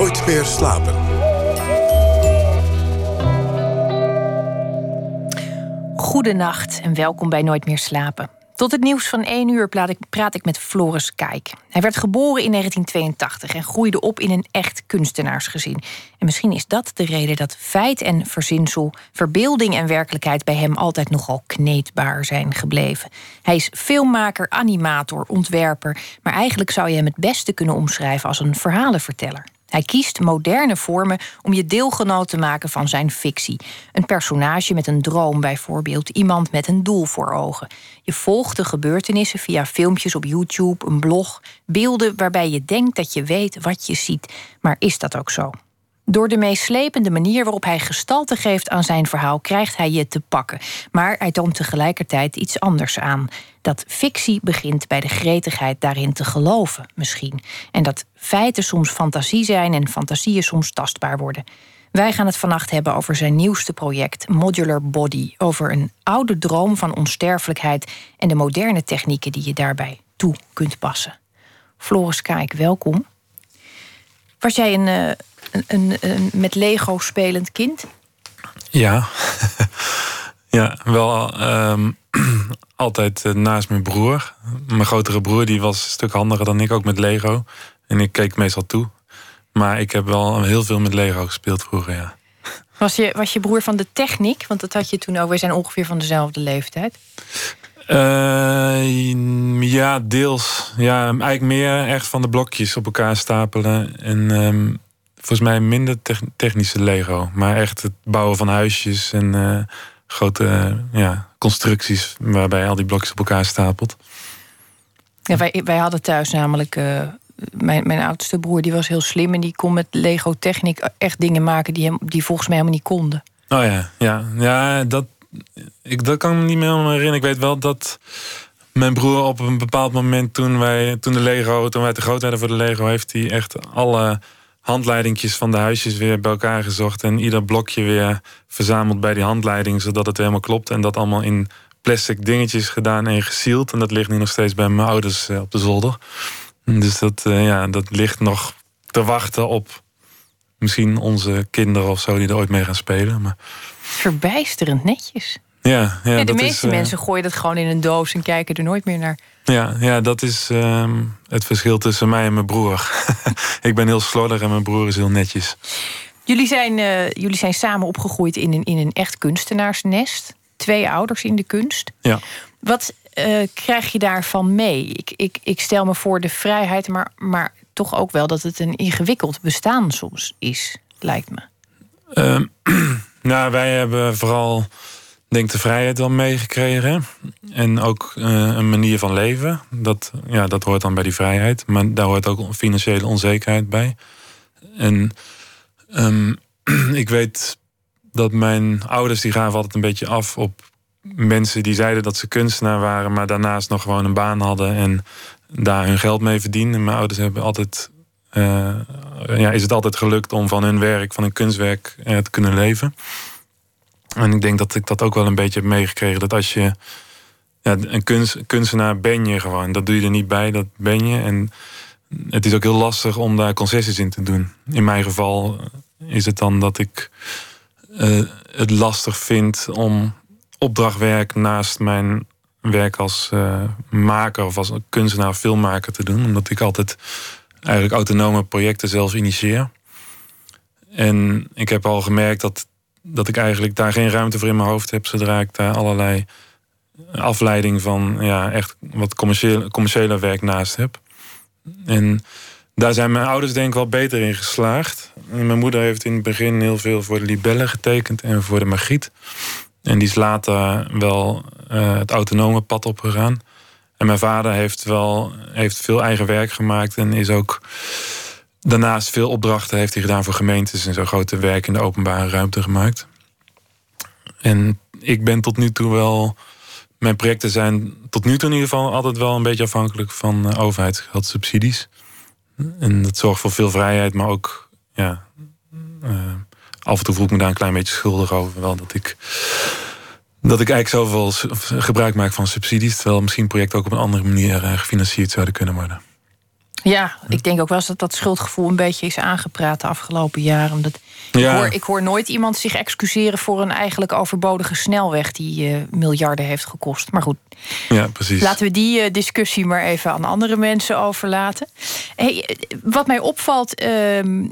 Nooit meer slapen. Goedenacht en welkom bij Nooit meer slapen. Tot het nieuws van 1 uur praat ik, praat ik met Floris Kijk. Hij werd geboren in 1982 en groeide op in een echt kunstenaarsgezin. En misschien is dat de reden dat feit en verzinsel, verbeelding en werkelijkheid bij hem altijd nogal kneedbaar zijn gebleven. Hij is filmmaker, animator, ontwerper, maar eigenlijk zou je hem het beste kunnen omschrijven als een verhalenverteller. Hij kiest moderne vormen om je deelgenoot te maken van zijn fictie. Een personage met een droom bijvoorbeeld, iemand met een doel voor ogen. Je volgt de gebeurtenissen via filmpjes op YouTube, een blog, beelden waarbij je denkt dat je weet wat je ziet. Maar is dat ook zo? Door de meeslepende manier waarop hij gestalte geeft aan zijn verhaal, krijgt hij je te pakken. Maar hij toont tegelijkertijd iets anders aan. Dat fictie begint bij de gretigheid daarin te geloven, misschien. En dat feiten soms fantasie zijn en fantasieën soms tastbaar worden. Wij gaan het vannacht hebben over zijn nieuwste project, Modular Body. Over een oude droom van onsterfelijkheid en de moderne technieken die je daarbij toe kunt passen. Floris Kijk, welkom. Was jij een, een, een, met Lego spelend kind? Ja, ja wel um, altijd eh, naast mijn broer. Mijn grotere broer die was een stuk handiger dan ik, ook met Lego. En ik keek meestal toe. Maar ik heb wel heel veel met Lego gespeeld vroeger, ja. Was je, was je broer van de techniek? Want dat had je toen ook. We zijn ongeveer van dezelfde leeftijd. Uh, ja, deels. Ja, eigenlijk meer echt van de blokjes op elkaar stapelen. En um, volgens mij minder technische Lego. Maar echt het bouwen van huisjes en uh, grote uh, ja, constructies waarbij al die blokjes op elkaar stapelt. Ja, wij, wij hadden thuis namelijk. Uh, mijn, mijn oudste broer die was heel slim en die kon met Lego Techniek echt dingen maken die, hem, die volgens mij helemaal niet konden. Oh ja, ja, ja dat, ik, dat kan me niet meer herinneren. Ik weet wel dat mijn broer op een bepaald moment toen wij toen de Lego, toen wij te groot werden voor de Lego, heeft hij echt alle handleidingjes van de huisjes weer bij elkaar gezocht. En ieder blokje weer verzameld bij die handleiding, zodat het helemaal klopt. En dat allemaal in plastic dingetjes gedaan en gesield. En dat ligt nu nog steeds bij mijn ouders eh, op de zolder. Dus dat, uh, ja, dat ligt nog te wachten op misschien onze kinderen of zo die er ooit mee gaan spelen. Maar... Verbijsterend netjes. Ja, ja, ja de meeste is, uh... mensen gooien dat gewoon in een doos en kijken er nooit meer naar. Ja, ja dat is uh, het verschil tussen mij en mijn broer. ik ben heel slordig en mijn broer is heel netjes. Jullie zijn, uh, jullie zijn samen opgegroeid in een, in een echt kunstenaarsnest. Twee ouders in de kunst. Ja. Wat uh, krijg je daarvan mee? Ik, ik, ik stel me voor de vrijheid, maar, maar toch ook wel dat het een ingewikkeld bestaan soms is, lijkt me. Ehm, nou, wij hebben vooral denk de vrijheid wel meegekregen. En ook uh, een manier van leven. Dat, ja, dat hoort dan bij die vrijheid. Maar daar hoort ook financiële onzekerheid bij. En um, ik weet dat mijn ouders die gaven altijd een beetje af op mensen die zeiden dat ze kunstenaar waren, maar daarnaast nog gewoon een baan hadden en daar hun geld mee verdienden. Mijn ouders hebben altijd, uh, ja, is het altijd gelukt om van hun werk, van hun kunstwerk uh, te kunnen leven. En ik denk dat ik dat ook wel een beetje heb meegekregen. Dat als je ja, een kunst, kunstenaar ben je gewoon. Dat doe je er niet bij, dat ben je. En het is ook heel lastig om daar concessies in te doen. In mijn geval is het dan dat ik uh, het lastig vind om opdrachtwerk naast mijn werk als uh, maker of als kunstenaar, filmmaker te doen. Omdat ik altijd eigenlijk autonome projecten zelf initieer. En ik heb al gemerkt dat dat ik eigenlijk daar geen ruimte voor in mijn hoofd heb zodra ik daar allerlei afleiding van ja, echt wat commerciële, commerciële werk naast heb. En daar zijn mijn ouders denk ik wel beter in geslaagd. Mijn moeder heeft in het begin heel veel voor de libellen getekend en voor de magiet. En die is later wel uh, het autonome pad opgegaan. En mijn vader heeft wel heeft veel eigen werk gemaakt en is ook Daarnaast veel opdrachten heeft hij gedaan voor gemeentes en zo grote werk in de openbare ruimte gemaakt. En ik ben tot nu toe wel. Mijn projecten zijn tot nu toe in ieder geval altijd wel een beetje afhankelijk van uh, overheidsgeldsubsidies. En dat zorgt voor veel vrijheid, maar ook ja, uh, af en toe voel ik me daar een klein beetje schuldig over. Wel dat ik, dat ik eigenlijk zoveel gebruik maak van subsidies, terwijl misschien projecten ook op een andere manier uh, gefinancierd zouden kunnen worden. Ja, ik denk ook wel eens dat dat schuldgevoel een beetje is aangepraat de afgelopen jaren. Omdat ja. ik, hoor, ik hoor nooit iemand zich excuseren voor een eigenlijk overbodige snelweg die uh, miljarden heeft gekost. Maar goed, ja, precies. laten we die uh, discussie maar even aan andere mensen overlaten. Hey, wat mij opvalt, uh,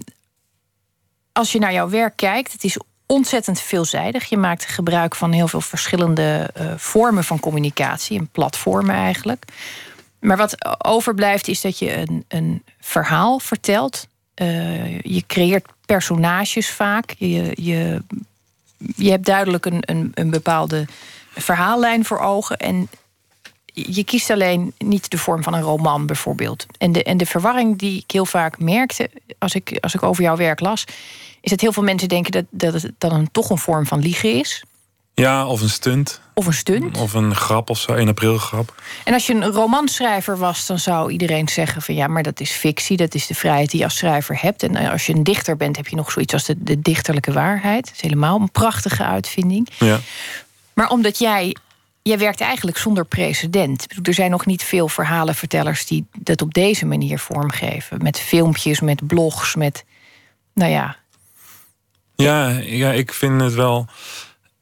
als je naar jouw werk kijkt, het is ontzettend veelzijdig. Je maakt gebruik van heel veel verschillende vormen van communicatie en platformen eigenlijk. Maar wat overblijft is dat je een, een verhaal vertelt. Uh, je creëert personages vaak. Je, je, je hebt duidelijk een, een, een bepaalde verhaallijn voor ogen. En je kiest alleen niet de vorm van een roman bijvoorbeeld. En de, en de verwarring die ik heel vaak merkte als ik, als ik over jouw werk las, is dat heel veel mensen denken dat, dat het dan toch een vorm van liegen is. Ja, of een stunt. Of een stunt. Of een grap of zo, 1 april grap. En als je een romanschrijver was, dan zou iedereen zeggen van ja, maar dat is fictie, dat is de vrijheid die je als schrijver hebt. En eh, als je een dichter bent, heb je nog zoiets als de, de dichterlijke waarheid. Dat is helemaal een prachtige uitvinding. Ja. Maar omdat jij, jij werkt eigenlijk zonder precedent. Er zijn nog niet veel verhalenvertellers die dat op deze manier vormgeven. Met filmpjes, met blogs, met nou ja. Ja, ja ik vind het wel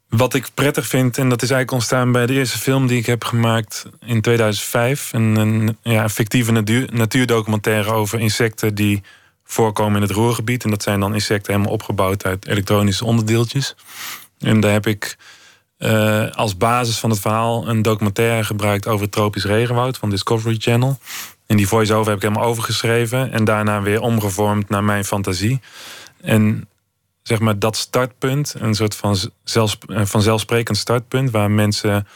wat ik prettig vind, en dat is eigenlijk ontstaan bij de eerste film die ik heb gemaakt in 2005. Een, een ja, fictieve natuur, natuurdocumentaire over insecten die voorkomen in het Roergebied. En dat zijn dan insecten helemaal opgebouwd uit elektronische onderdeeltjes. En daar heb ik uh, als basis van het verhaal een documentaire gebruikt over het tropisch regenwoud van Discovery Channel. En die voice-over heb ik helemaal overgeschreven en daarna weer omgevormd naar mijn fantasie. En zeg maar, dat startpunt, een soort van zelfs, eh, vanzelfsprekend startpunt, waar mensen,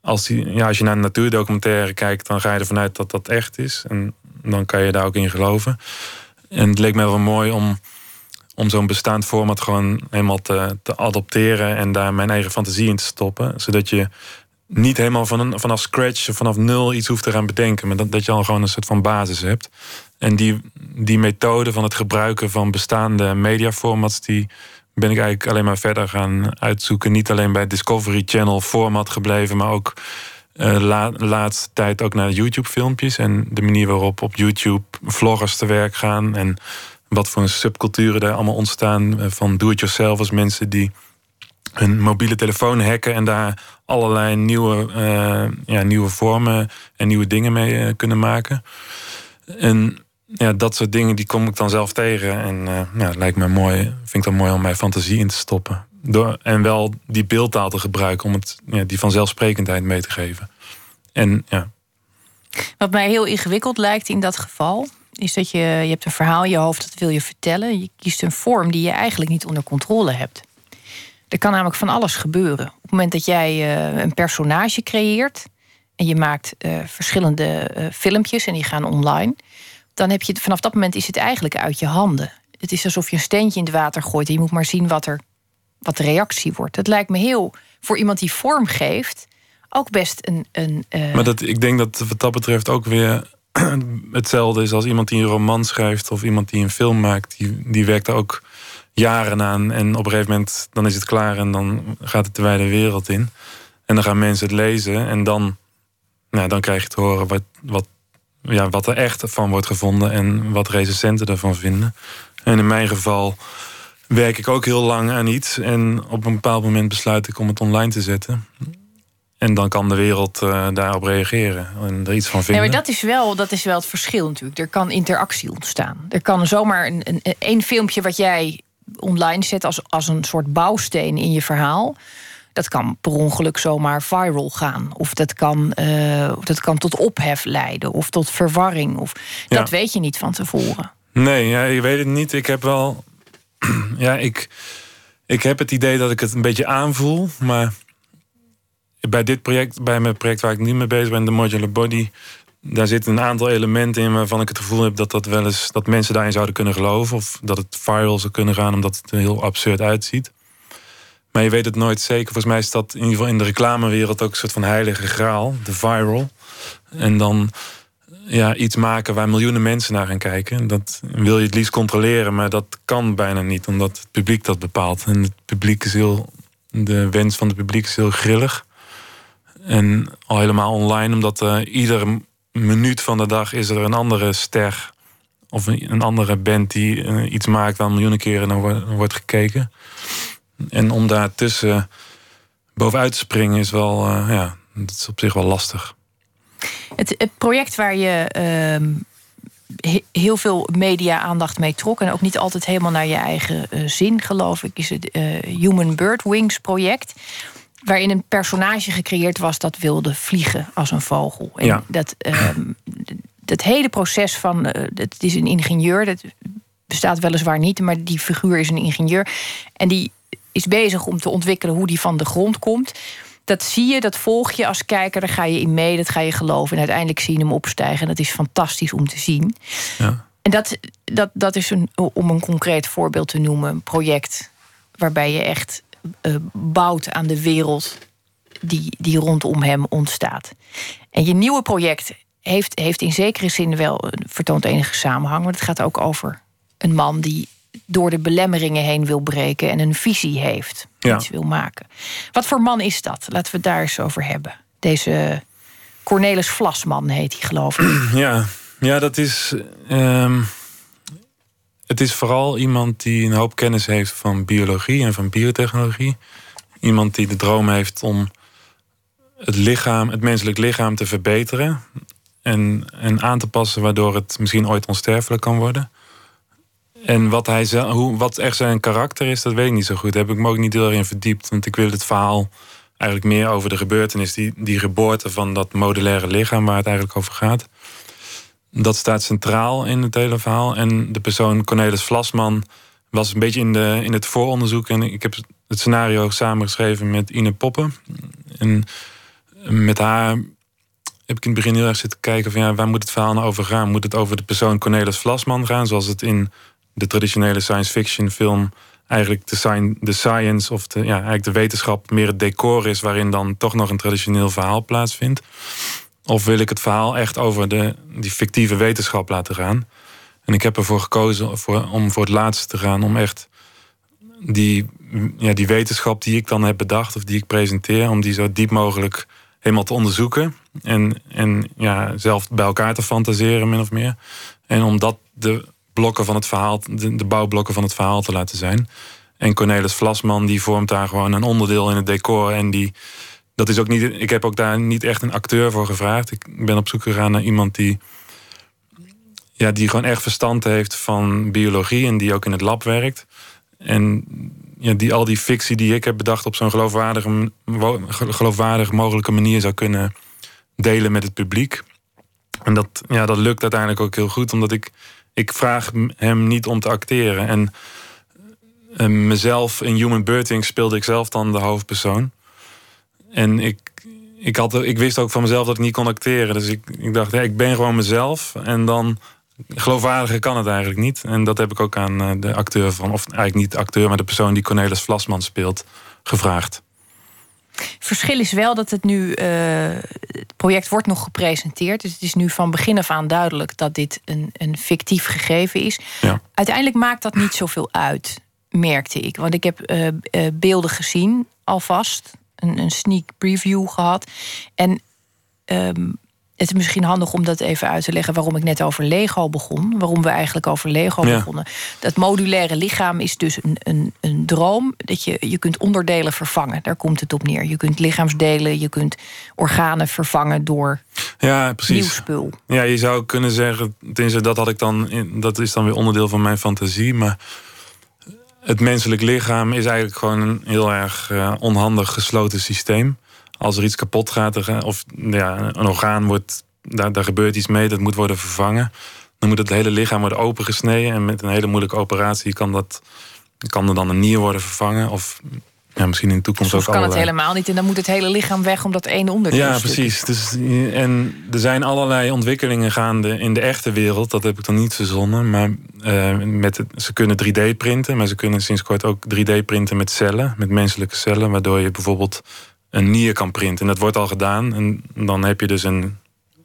als, die, ja, als je naar een natuurdocumentaire kijkt, dan ga je ervan uit dat dat echt is. En dan kan je daar ook in geloven. En het leek me wel mooi om, om zo'n bestaand format gewoon helemaal te, te adopteren en daar mijn eigen fantasie in te stoppen. Zodat je niet helemaal van, vanaf scratch, vanaf nul iets hoeft te gaan bedenken. Maar dat, dat je al gewoon een soort van basis hebt. En die, die methode van het gebruiken van bestaande mediaformats, die ben ik eigenlijk alleen maar verder gaan uitzoeken. Niet alleen bij Discovery Channel format gebleven, maar ook uh, la, laatste tijd ook naar YouTube-filmpjes. En de manier waarop op YouTube vloggers te werk gaan. En wat voor subculturen daar allemaal ontstaan. Eh, van do-it-yourself als mensen die hun mobiele telefoon hacken en daar allerlei nieuwe, uh, ja, nieuwe vormen en nieuwe dingen mee kunnen maken. En ja, dat soort dingen die kom ik dan zelf tegen. En uh, ja, lijkt me mooi, vind ik dan mooi om mijn fantasie in te stoppen. Door, en wel die beeldtaal te gebruiken om het, ja, die vanzelfsprekendheid mee te geven. En ja. Wat mij heel ingewikkeld lijkt in dat geval, is dat je, je hebt een verhaal in je hoofd, dat wil je vertellen. Je kiest een vorm die je eigenlijk niet onder controle hebt. Er kan namelijk van alles gebeuren. Op het moment dat jij uh, een personage creëert en je maakt uh, verschillende filmpjes en die gaan online dan heb je vanaf dat moment is het eigenlijk uit je handen. Het is alsof je een steentje in het water gooit en je moet maar zien wat, er, wat de reactie wordt. Het lijkt me heel, voor iemand die vorm geeft, ook best een. een uh... Maar dat, ik denk dat wat dat betreft ook weer hetzelfde is als iemand die een roman schrijft of iemand die een film maakt. Die, die werkt er ook jaren aan en op een gegeven moment dan is het klaar en dan gaat het de wijde wereld in. En dan gaan mensen het lezen en dan, nou, dan krijg je te horen wat, wat ja, wat er echt van wordt gevonden en wat recensenten ervan vinden. En in mijn geval werk ik ook heel lang aan iets en op een bepaald moment besluit ik om het online te zetten. En dan kan de wereld uh, daarop reageren en er iets van vinden. Ja, maar dat is, wel, dat is wel het verschil natuurlijk. Er kan interactie ontstaan. Er kan zomaar een, een, een filmpje wat jij online zet als, als een soort bouwsteen in je verhaal dat kan per ongeluk zomaar viral gaan. Of dat kan, uh, dat kan tot ophef leiden. Of tot verwarring. Of, Dat weet je niet van tevoren. Nee, ja, je weet het niet. Ik heb wel. ja, ik, ik heb het idee dat ik het een beetje aanvoel. Maar bij dit project, bij mijn project waar ik niet mee bezig ben, de Modular Body. Daar zitten een aantal elementen in waarvan ik het gevoel heb dat, dat, wel eens, dat mensen daarin zouden kunnen geloven. Of dat het viral zou kunnen gaan omdat het er heel absurd uitziet. Maar je weet het nooit zeker. Volgens mij is dat in ieder geval in de reclamewereld ook een soort van heilige graal, de viral. En dan ja, iets maken waar miljoenen mensen naar gaan kijken. Dat wil je het liefst controleren, maar dat kan bijna niet, omdat het publiek dat bepaalt. En het publiek is heel, de wens van het publiek is heel grillig. En al helemaal online, omdat uh, ieder minuut van de dag is er een andere ster of een, andere band die eh, iets maakt waar miljoenen keren naar wordt, gekeken. En om daartussen bovenuit te springen is wel, uh, ja, dat is op zich wel lastig. Het, het project waar je ehm, heel veel media-aandacht mee trok. En ook niet altijd helemaal naar je eigen uh, zin, geloof ik, is het uh, Human Bird Wings project. Waarin een personage gecreëerd was dat wilde vliegen als een vogel. En ja. dat, um, dat hele proces van. Het is een ingenieur, dat bestaat weliswaar niet, maar die figuur is een ingenieur. En die is bezig om te ontwikkelen hoe die van de grond komt dat zie je, dat volg je als kijker, daar ga je in mee, dat ga je geloven. En uiteindelijk zie je hem opstijgen. En dat is fantastisch om te zien. Ja. En dat, dat, dat is een, om een concreet voorbeeld te noemen, een project waarbij je echt uh, bouwt aan de wereld die, die rondom hem ontstaat. En je nieuwe project heeft, heeft in zekere zin wel vertoont enige samenhang, maar het gaat ook over een man die door de belemmeringen heen wil breken en een visie heeft. Iets wil maken. Wat voor man is dat? Laten we het daar eens over hebben. Deze Cornelis Vlasman heet hij, geloof ik. Ja, ja dat is. Ehm, het is vooral iemand die een hoop kennis heeft van biologie en van biotechnologie. Iemand die de droom heeft om het lichaam, het menselijk lichaam te verbeteren. En, en aan te passen waardoor het misschien ooit onsterfelijk kan worden. En wat, hij, hoe, wat echt zijn karakter is, dat weet ik niet zo goed. Daar heb ik me ook niet heel erg in verdiept. Want ik wil het verhaal eigenlijk meer over de gebeurtenis, die, die geboorte van dat modulaire lichaam waar het eigenlijk over gaat. Dat staat centraal in het hele verhaal. En de persoon Cornelis Vlasman was een beetje in, de, in het vooronderzoek. En ik heb het scenario samengeschreven met Ine Poppen. En met haar heb ik in het begin heel erg zitten kijken van ja, waar moet het verhaal nou over gaan? Moet het over de persoon Cornelis Vlasman gaan, zoals het in de traditionele science fiction film eigenlijk de, science of de, ja, eigenlijk de wetenschap meer het decor is waarin dan toch nog een traditioneel verhaal plaatsvindt? Of wil ik het verhaal echt over de, die fictieve wetenschap laten gaan? En ik heb ervoor gekozen voor, om voor het laatste te gaan, om echt die, ja, die wetenschap die ik dan heb bedacht of die ik presenteer, om die zo diep mogelijk helemaal te onderzoeken. En, en ja, zelf bij elkaar te fantaseren, min of meer. En om dat de blokken van het verhaal, de, bouwblokken van het verhaal te laten zijn. En Cornelis Vlasman, die vormt daar gewoon een onderdeel in het decor. En die, dat is ook niet, ik heb ook daar niet echt een acteur voor gevraagd. Ik ben op zoek gegaan naar iemand die, ja, die gewoon echt verstand heeft van biologie en die ook in het lab werkt. En ja, die al die fictie die ik heb bedacht op zo'n geloofwaardige, geloofwaardig mogelijke manier zou kunnen delen met het publiek. En dat, ja, dat lukt uiteindelijk ook heel goed, omdat ik ik vraag hem niet om te acteren. En mezelf in Human Birthing speelde ik zelf dan de hoofdpersoon. En ik, ik, had, ik wist ook van mezelf dat ik niet kon acteren. Dus ik, ik dacht, ik ben gewoon mezelf. En dan geloofwaardiger kan het eigenlijk niet. En dat heb ik ook aan eh, de acteur van, of eigenlijk niet de acteur, maar de persoon die Cornelis Vlasman speelt, gevraagd. Verschil is wel dat het nu. Uh, het project wordt nog gepresenteerd. Dus het is nu van begin af aan duidelijk dat dit een, een fictief gegeven is. Ja. Uiteindelijk maakt dat niet zoveel uit, merkte ik. Want ik heb uh, beelden gezien alvast. Een, een sneak preview gehad. En um, het is misschien handig om dat even uit te leggen waarom ik net over Lego begon. Waarom we eigenlijk over Lego begonnen. Dat modulaire lichaam is dus een, een, een droom. Dat je, je kunt onderdelen vervangen. Daar komt het op neer. Je kunt lichaamsdelen, je kunt organen vervangen door ja, precies. nieuw spul. Ja, je zou kunnen zeggen, tenminste, dat had ik dan. Dat is dan weer onderdeel van mijn fantasie. Maar het menselijk lichaam is eigenlijk gewoon een heel erg uh, onhandig gesloten systeem als er iets kapot gaat, of ja, een orgaan wordt, daar, daar gebeurt iets mee, dat moet worden vervangen. Dan moet het hele lichaam worden opengesneden. En met een hele moeilijke operatie kan, dat, kan er dan een nier worden vervangen. Of ja, misschien in de toekomst Soms ook kan het helemaal niet. En dan moet het hele lichaam weg omdat één onderdeel Ja, precies. Dus, en er zijn allerlei ontwikkelingen gaande in de echte wereld. Dat heb ik dan niet verzonnen. Maar uh, met het, ze kunnen 3D printen. Maar ze kunnen sinds kort ook 3D printen met cellen. Met menselijke cellen. Waardoor je bijvoorbeeld een nier kan printen. En dat wordt al gedaan. En dan heb je dus een,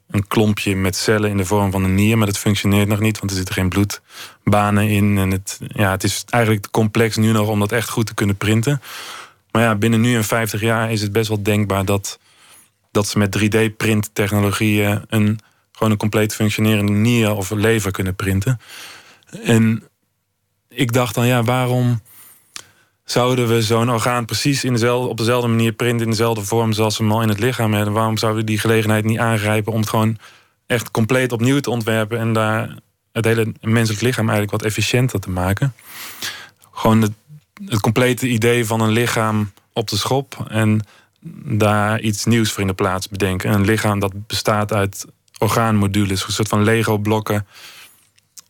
een klompje met cellen in de vorm van een nier. Maar dat functioneert nog niet, want er zitten geen bloedbanen in. En het, ja, het is eigenlijk complex nu nog om dat echt goed te kunnen printen. Maar ja, binnen nu en 50 jaar is het best wel denkbaar dat, dat ze met 3D-printtechnologieën een gewoon een compleet functionerende nier of lever kunnen printen. En ik dacht dan, ja, waarom zouden we zo'n orgaan precies in dezelfde, op dezelfde manier printen, in dezelfde vorm zoals we hem al in het lichaam hebben? Waarom zouden we die gelegenheid niet aangrijpen om het gewoon echt compleet opnieuw te ontwerpen en daar het hele menselijk lichaam eigenlijk wat efficiënter te maken? Gewoon het, het complete idee van een lichaam op de schop en daar iets nieuws voor in de plaats bedenken. Een lichaam dat bestaat uit orgaanmodules, een soort van Lego-blokken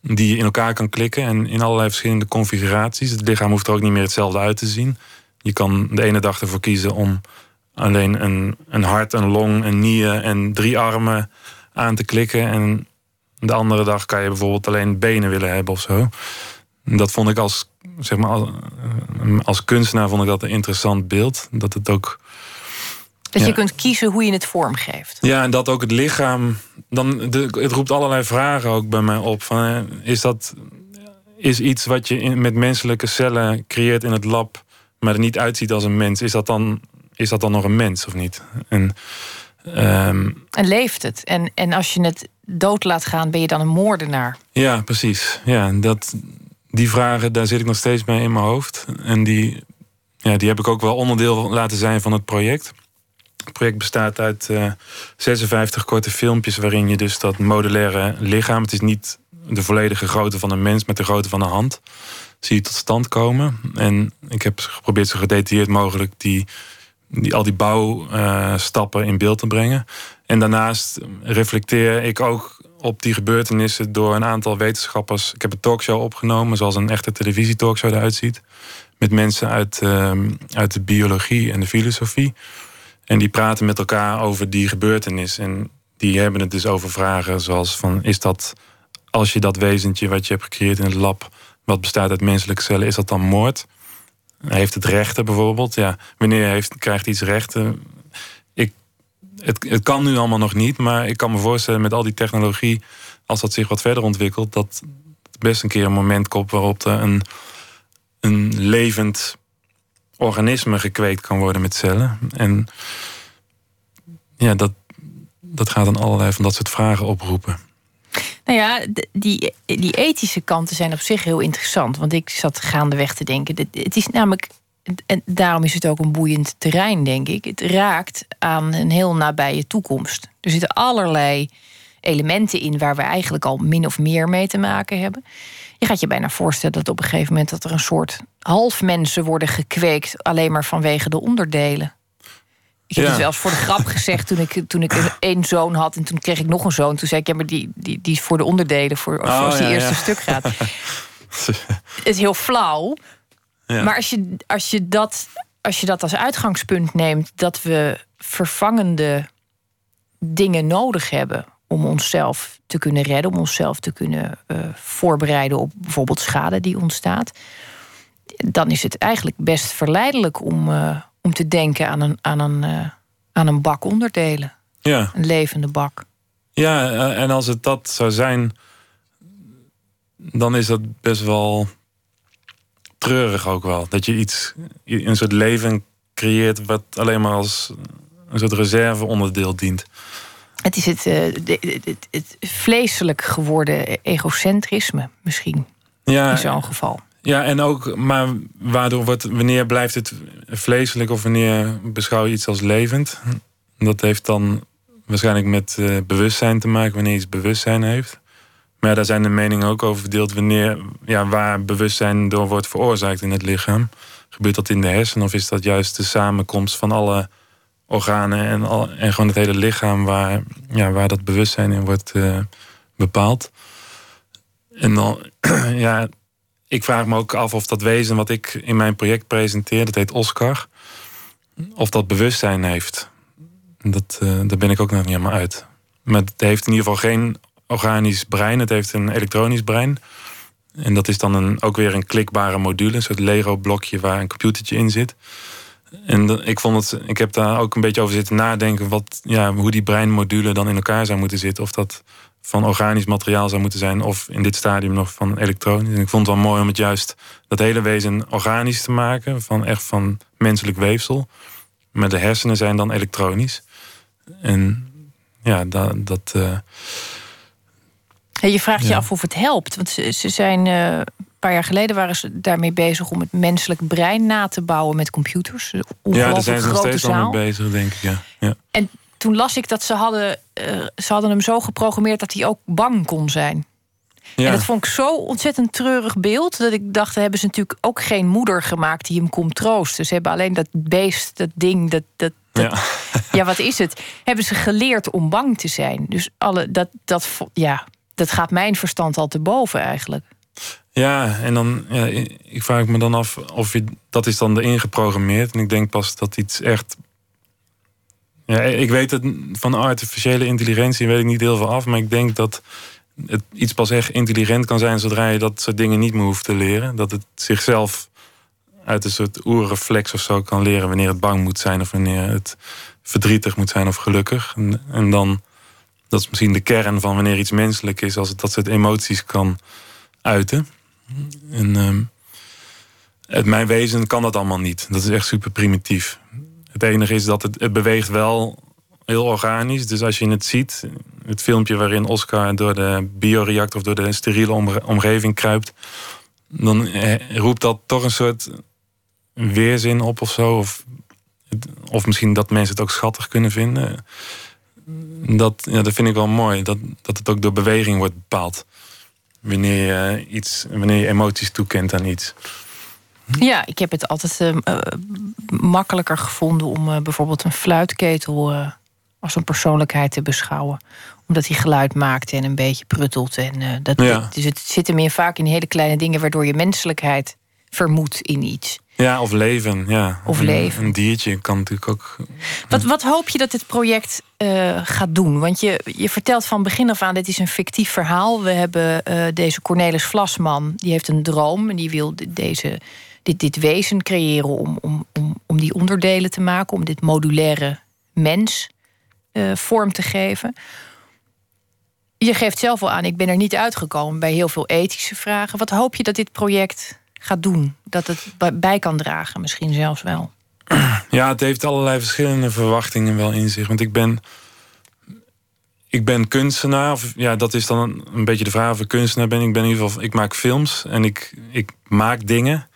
die je in elkaar kan klikken en in allerlei verschillende configuraties. Het lichaam hoeft er ook niet meer hetzelfde uit te zien. Je kan de ene dag ervoor kiezen om alleen een, een hart, een long, een nier en drie armen aan te klikken. En de andere dag kan je bijvoorbeeld alleen benen willen hebben of zo. Dat vond ik als, zeg maar, als, als kunstenaar vond ik dat een interessant beeld. Dat het ook dat je kunt kiezen hoe je het vormgeeft. Ja, en dat ook het lichaam. Dan, de, het roept allerlei vragen ook bij mij op. Van, eh, is dat is iets wat je in, met menselijke cellen creëert in het lab, maar er niet uitziet als een mens? Is dat dan, is dat dan nog een mens of niet? En, um, en leeft het? En, en als je het dood laat gaan, ben je dan een moordenaar? Ja, precies. Ja, dat, die vragen, daar zit ik nog steeds mee in mijn hoofd. En die, ja, die heb ik ook wel onderdeel laten zijn van het project. Het project bestaat uit uh, eh, 56 korte filmpjes waarin je dus dat modulaire lichaam, het is niet de volledige grootte van een mens met de grootte van een hand, zie je tot stand komen. En ik heb geprobeerd zo gedetailleerd mogelijk die, die, al die bouwstappen in beeld te brengen. En daarnaast reflecteer ik ook op die gebeurtenissen door een aantal wetenschappers. Ik heb een talkshow opgenomen, zoals een echte televisietalkshow eruit ziet. Met mensen uit, uh, uit de biologie en de filosofie. En die praten met elkaar over die gebeurtenis. En die hebben het dus over vragen zoals van... is dat, als je dat wezentje wat je hebt gecreëerd in het lab... wat bestaat uit menselijke cellen, is dat dan moord? Heeft het rechten bijvoorbeeld? Ja, wanneer heeft, krijgt iets rechten? Ik, het, het kan nu allemaal nog niet, maar ik kan me voorstellen met al die technologie... als dat zich wat verder ontwikkelt... dat het best een keer een moment komt waarop er een, een levend organisme gekweekt kan worden met cellen. En ja, dat, dat gaat dan allerlei van dat soort vragen oproepen. Nou ja, die, die ethische kanten zijn op zich heel interessant. Want ik zat gaandeweg te denken. Het is namelijk, en daarom is het ook een boeiend terrein, denk ik. Het raakt aan een heel nabije toekomst. Er zitten allerlei elementen in waar we eigenlijk al min of meer mee te maken hebben. Je gaat je bijna voorstellen dat op een gegeven moment dat er een soort halfmensen worden gekweekt alleen maar vanwege de onderdelen. Ik heb het wel eens voor de grap gezegd toen ik, toen ik één zoon had en toen kreeg ik nog een zoon. Toen zei ik, ja, maar die, die, die is voor de onderdelen, voor, oh, als die eerste stuk gaat. het is heel flauw. Maar als je, als, je dat, als je dat als uitgangspunt neemt, dat we vervangende dingen nodig hebben om onszelf te kunnen redden, om onszelf te kunnen uh, voorbereiden op bijvoorbeeld schade die ontstaat, dan is het eigenlijk best verleidelijk om, uh, om te denken aan een, aan een, uh, aan een bak onderdelen. Ja. Een levende bak. Ja, en als het dat zou zijn, dan is dat best wel treurig ook wel. Dat je iets, een soort leven creëert wat alleen maar als een soort reserveonderdeel dient. Het is het, uh, het, het, vleeselijk geworden egocentrisme misschien. Ja, in zo'n geval. Ja, en ook, maar waardoor wordt, wanneer blijft het vleeselijk of wanneer beschouw je iets als levend? Dat heeft dan waarschijnlijk met uh, bewustzijn te maken, wanneer iets bewustzijn heeft. Maar daar zijn de meningen ook over verdeeld wanneer, ja, waar bewustzijn door wordt veroorzaakt in het lichaam. Gebeurt dat in de hersenen of is dat juist de samenkomst van alle organen en, al, en gewoon het hele lichaam waar, ja, waar dat bewustzijn in wordt uh, bepaald. En dan, ja, ik vraag me ook af of dat wezen wat ik in mijn project presenteer, dat heet Oscar, of dat bewustzijn heeft. Dat, uh, daar ben ik ook nog niet helemaal uit. Maar het heeft in ieder geval geen organisch brein, het heeft een elektronisch brein. En dat is dan een, ook weer een klikbare module, een soort Lego-blokje waar een computertje in zit. En ik, vond het, ik heb daar ook een beetje over zitten nadenken wat, ja, hoe die breinmodule dan in elkaar zou moeten zitten. Of dat van organisch materiaal zou moeten zijn, of in dit stadium nog van elektronisch. En ik vond het wel mooi om het juist dat hele wezen organisch te maken, van echt van menselijk weefsel. Maar de hersenen zijn dan elektronisch. En ja, dat. dat uh, je vraagt je af of het helpt. Want ze, ze zijn uh, een paar jaar geleden waren ze daarmee bezig om het menselijk brein na te bouwen met computers. Ja, daar zijn ze nog steeds al mee bezig, denk ik. Ja. ja. En toen las ik dat ze hadden, uh, ze hadden hem zo geprogrammeerd dat hij ook bang kon zijn. Ja. En dat vond ik zo ontzettend treurig beeld. Dat ik dacht, hebben ze natuurlijk ook geen moeder gemaakt die hem komt troosten. Ze hebben alleen dat beest, dat ding, dat. dat, ja. ja, wat is het? Hebben ze geleerd om bang te zijn. Dus alle, dat, dat, ja, dat gaat mijn verstand al te boven eigenlijk. Ja, en dan, ja, ik vraag me dan af of dat is dan erin geprogrammeerd. En ik denk pas dat iets echt. Ja, ik weet het van artificiële intelligentie weet ik niet heel veel af, maar ik denk dat het iets pas echt intelligent kan zijn zodra je dat soort dingen niet meer hoeft te leren. Dat het zichzelf uit een soort oerreflex of zo kan leren wanneer het bang moet zijn of wanneer het verdrietig moet zijn of gelukkig. En, en dan, dat is misschien de kern van wanneer iets menselijk is, als het dat soort emoties kan uiten. En um, het mijn wezen kan dat allemaal niet. Dat is echt super primitief. Het enige is dat het, het beweegt wel heel organisch. Dus als je het ziet, het filmpje waarin Oscar door de bioreactor of door de steriele omgeving kruipt, dan eh, roept dat toch een soort weerzin op of zo. Of, of misschien dat mensen het ook schattig kunnen vinden. Dat, ja, dat vind ik wel mooi. Dat, dat het ook door beweging wordt bepaald. Wanneer je, iets, wanneer je emoties toekent aan iets. Ja, ik heb het altijd uh, makkelijker gevonden om uh, bijvoorbeeld een fluitketel als een persoonlijkheid te beschouwen. Omdat hij geluid maakt en een beetje pruttelt. En, dat, dus het zit hem meer vaak in hele kleine dingen... waardoor je menselijkheid vermoedt in iets. Ja, of leven. Ja. Of leven. Een diertje kan natuurlijk ook. Wat, wat hoop je dat dit project uh, gaat doen? Want je, je vertelt van begin af aan: dit is een fictief verhaal. We hebben uh, deze Cornelis Vlasman, die heeft een droom en die wil deze, dit, dit wezen creëren om, om, om, om die onderdelen te maken, om dit modulaire mens uh, vorm te geven. Je geeft zelf al aan, ik ben er niet uitgekomen bij heel veel ethische vragen. Wat hoop je dat dit project gaat doen? Dat het bij kan dragen, misschien zelfs wel? Ja, het heeft allerlei verschillende verwachtingen wel in zich. Want ik ben, ik ben kunstenaar. Of, ja, dat is dan een, beetje de vraag of ik kunstenaar ben. Ik ben in ieder geval, ik maak films en ik, ik maak dingen.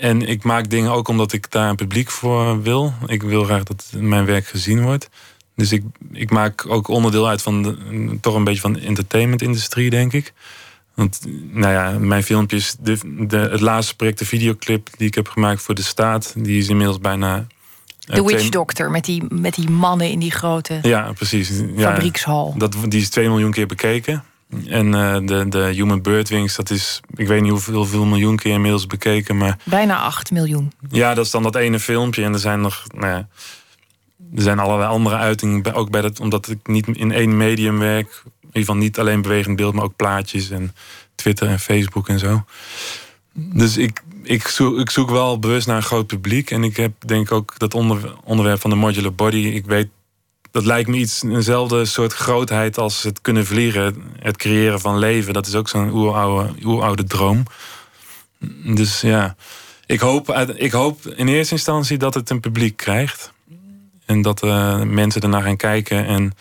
En ik maak dingen ook omdat ik daar een publiek voor wil. Ik wil graag dat mijn werk gezien wordt. Dus ik, ik maak ook onderdeel uit van toch een beetje van de entertainment-industrie, denk ik. Want nou ja, mijn filmpjes, de, de, het laatste project, de videoclip die ik heb gemaakt voor de staat, die is inmiddels bijna. De uh, Witch Doctor met die, met die mannen in die grote ja, precies. fabriekshal. Dat, die is 2 miljoen keer bekeken. En uh, de, de Human Birdwings, dat is, ik weet niet hoeveel, hoeveel miljoen keer inmiddels bekeken, maar. Bijna 8 miljoen. Ja, dat is dan dat ene filmpje. En er zijn nog. Nou ja, er zijn allerlei andere uitingen, ook bij dat, omdat ik niet in één medium werk. Ieder geval niet alleen bewegend beeld, maar ook plaatjes en Twitter en Facebook en zo. Dus ik, ik, zoek, ik zoek wel bewust naar een groot publiek. En ik heb denk ook dat onder, onderwerp van de modular body. Ik weet, dat lijkt me iets, eenzelfde soort grootheid als het kunnen vliegen. Het creëren van leven. Dat is ook zo'n oeroude, oeroude droom. Dus ja, ik hoop, ik hoop in eerste instantie dat het een publiek krijgt. En dat uh, mensen ernaar gaan kijken. En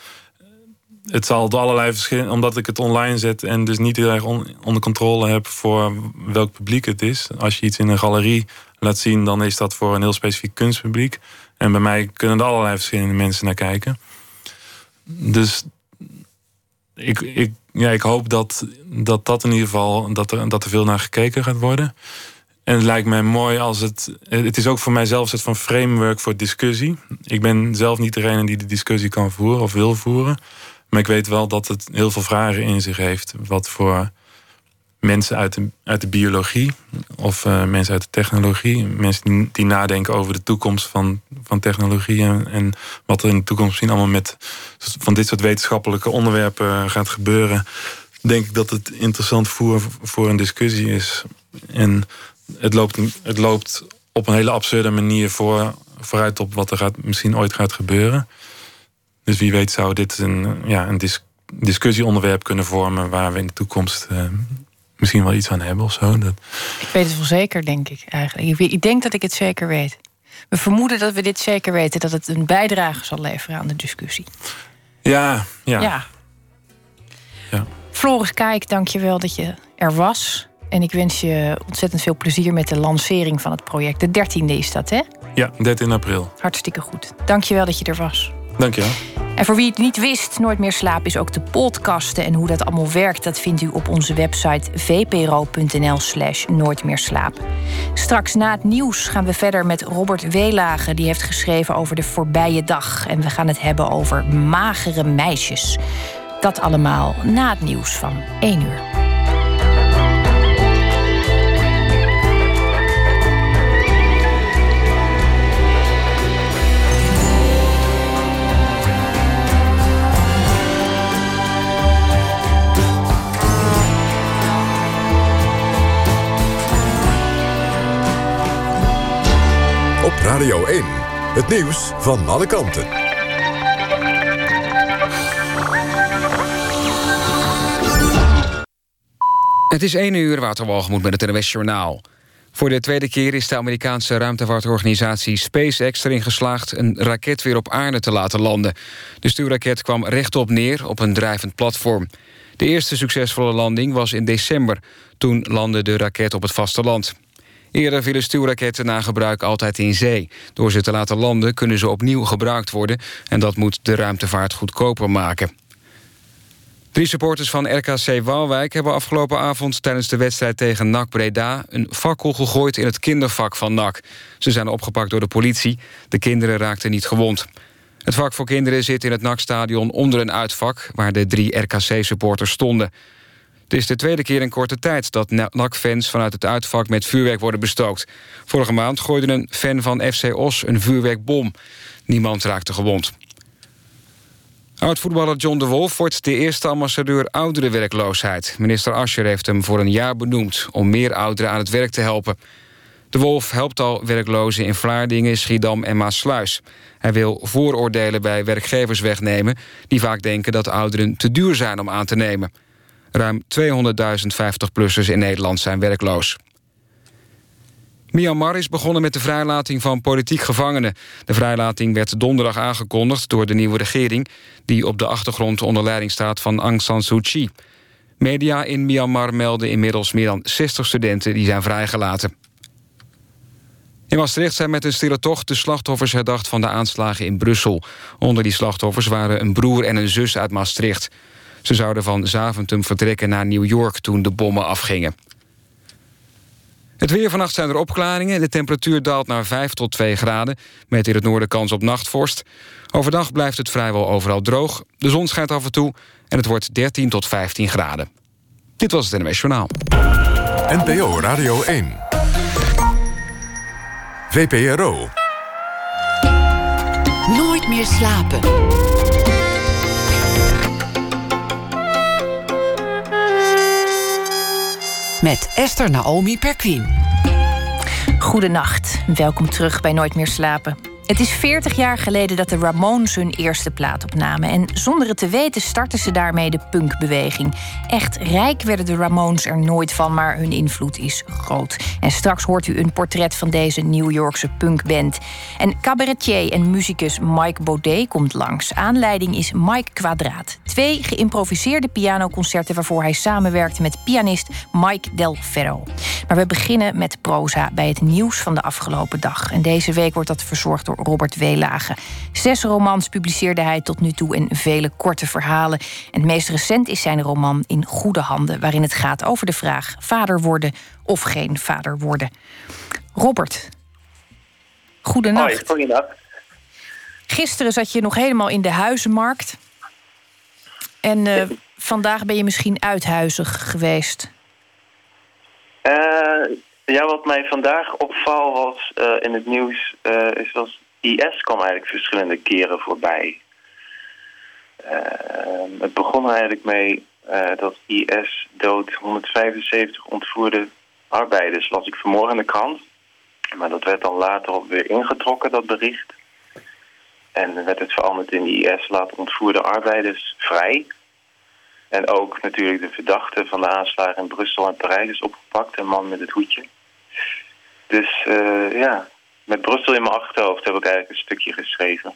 het zal door allerlei verschillen, omdat ik het online zet en dus niet heel erg onder controle heb voor welk publiek het is. Als je iets in een galerie laat zien, dan is dat voor een heel specifiek kunstpubliek. En bij mij kunnen er allerlei verschillende mensen naar kijken. Dus ik, ik, ja, ik hoop dat, dat dat in ieder geval dat er, dat er veel naar gekeken gaat worden. En het lijkt mij mooi als het. Het is ook voor mij zelfs het van framework voor discussie. Ik ben zelf niet degene die de discussie kan voeren of wil voeren. Maar ik weet wel dat het heel veel vragen in zich heeft. Wat voor mensen uit de, uit de biologie of uh, mensen uit de technologie. Mensen die, nadenken over de toekomst van, van technologie. En, wat er in de toekomst misschien allemaal met van dit soort wetenschappelijke onderwerpen gaat gebeuren. Denk ik dat het interessant voor een discussie is. En het loopt, het loopt op een hele absurde manier voor, vooruit op wat er gaat, misschien ooit gaat gebeuren. Dus wie weet zou dit een, ja, een discussieonderwerp kunnen vormen waar we in de toekomst uh, misschien wel iets aan hebben of zo. Dat... Ik weet het wel zeker, denk ik eigenlijk. Ik, denk dat ik het zeker weet. We vermoeden dat we dit zeker weten, dat het een bijdrage zal leveren aan de discussie. Ja, ja. ja. ja. Floris Kijk, dank je wel dat je er was. En ik wens je ontzettend veel plezier met de lancering van het project. De 13e is dat, hè? Ja, 13 april. Hartstikke goed. Dank je wel dat je er was. Dank je wel. En voor wie het niet wist, Nooit meer slapen is ook de podcasten. En hoe dat allemaal werkt, dat vindt u op onze website vpro.nl slash nooit meer slapen. Straks na het nieuws gaan we verder met Robert Weelage. Die heeft geschreven over de voorbije dag. En we gaan het hebben over magere meisjes. Dat allemaal na het nieuws van 1 uur. Radio 1, het nieuws van alle kanten. Het is 1 uur, Waterwalgemoed met het NWS Journaal. Voor de tweede keer is de Amerikaanse ruimtevaartorganisatie SpaceX erin geslaagd... een raket weer op aarde te laten landen. De stuurraket kwam rechtop neer op een drijvend platform. De eerste succesvolle landing was in december. Toen landde de raket op het vasteland. Eerder vielen stuurraketten na gebruik altijd in zee. Door ze te laten landen kunnen ze opnieuw gebruikt worden... en dat moet de ruimtevaart goedkoper maken. Drie supporters van RKC Waalwijk hebben afgelopen avond... tijdens de wedstrijd tegen NAC Breda... een fakkel gegooid in het kindervak van NAC. Ze zijn opgepakt door de politie. De kinderen raakten niet gewond. Het vak voor kinderen zit in het NAC-stadion onder een uitvak... waar de drie RKC-supporters stonden. Het is de tweede keer in korte tijd dat NAC-fans vanuit het uitvak met vuurwerk worden bestookt. Vorige maand gooide een fan van FC Os een vuurwerkbom. Niemand raakte gewond. Oud-voetballer John de Wolf wordt de eerste ambassadeur ouderenwerkloosheid. Minister Ascher heeft hem voor een jaar benoemd... om meer ouderen aan het werk te helpen. De Wolf helpt al werklozen in Vlaardingen, Schiedam en Maasluis. Hij wil vooroordelen bij werkgevers wegnemen... die vaak denken dat ouderen te duur zijn om aan te nemen. Ruim 200.000 50-plussers in Nederland zijn werkloos. Myanmar is begonnen met de vrijlating van politiek gevangenen. De vrijlating werd donderdag aangekondigd door de nieuwe regering... die op de achtergrond onder leiding staat van Aung San Suu Kyi. Media in Myanmar melden inmiddels meer dan 60 studenten die zijn vrijgelaten. In Maastricht zijn met een stille tocht de slachtoffers herdacht van de aanslagen in Brussel. Onder die slachtoffers waren een broer en een zus uit Maastricht. Ze zouden van Zaventem vertrekken naar New York toen de bommen afgingen. Het weer vannacht zijn er opklaringen. De temperatuur daalt naar 5 tot 2 graden. Met in het noorden kans op nachtvorst. Overdag blijft het vrijwel overal droog. De zon schijnt af en toe en het wordt 13 tot 15 graden. Dit was het NWS Journaal. NPO Radio 1. VPRO. Nooit meer slapen. Met Esther Naomi Perquin. Goedenacht, welkom terug bij Nooit meer slapen. Het is 40 jaar geleden dat de Ramones hun eerste plaat opnamen. En zonder het te weten startten ze daarmee de punkbeweging. Echt rijk werden de Ramones er nooit van, maar hun invloed is groot. En straks hoort u een portret van deze New Yorkse punkband. En cabaretier en muzikus Mike Baudet komt langs. Aanleiding is Mike Kwadraat. Twee geïmproviseerde pianoconcerten waarvoor hij samenwerkte met pianist Mike Del Ferro. Maar we beginnen met proza bij het nieuws van de afgelopen dag. En deze week wordt dat verzorgd door Robert Weelage. Zes romans publiceerde hij tot nu toe en vele korte verhalen. En het meest recent is zijn roman In Goede Handen, waarin het gaat over de vraag vader worden of geen vader worden. Robert, goedenacht. Hoi, goedenacht. Gisteren zat je nog helemaal in de huizenmarkt. En uh, vandaag ben je misschien uithuizig geweest. Uh, ja, wat mij vandaag opval was uh, in het nieuws, is dat IS kwam eigenlijk verschillende keren voorbij. Uh, het begon eigenlijk mee dat IS dood 175 ontvoerde arbeiders, las ik vanmorgen in de krant. Maar dat werd dan later ook weer ingetrokken, dat bericht. En dan werd het veranderd in IS laat ontvoerde arbeiders vrij. En ook natuurlijk de verdachte van de aanslagen in Brussel en Parijs is opgepakt. Een man met het hoedje. Dus uh, ja, met Brussel in mijn achterhoofd heb ik eigenlijk een stukje geschreven.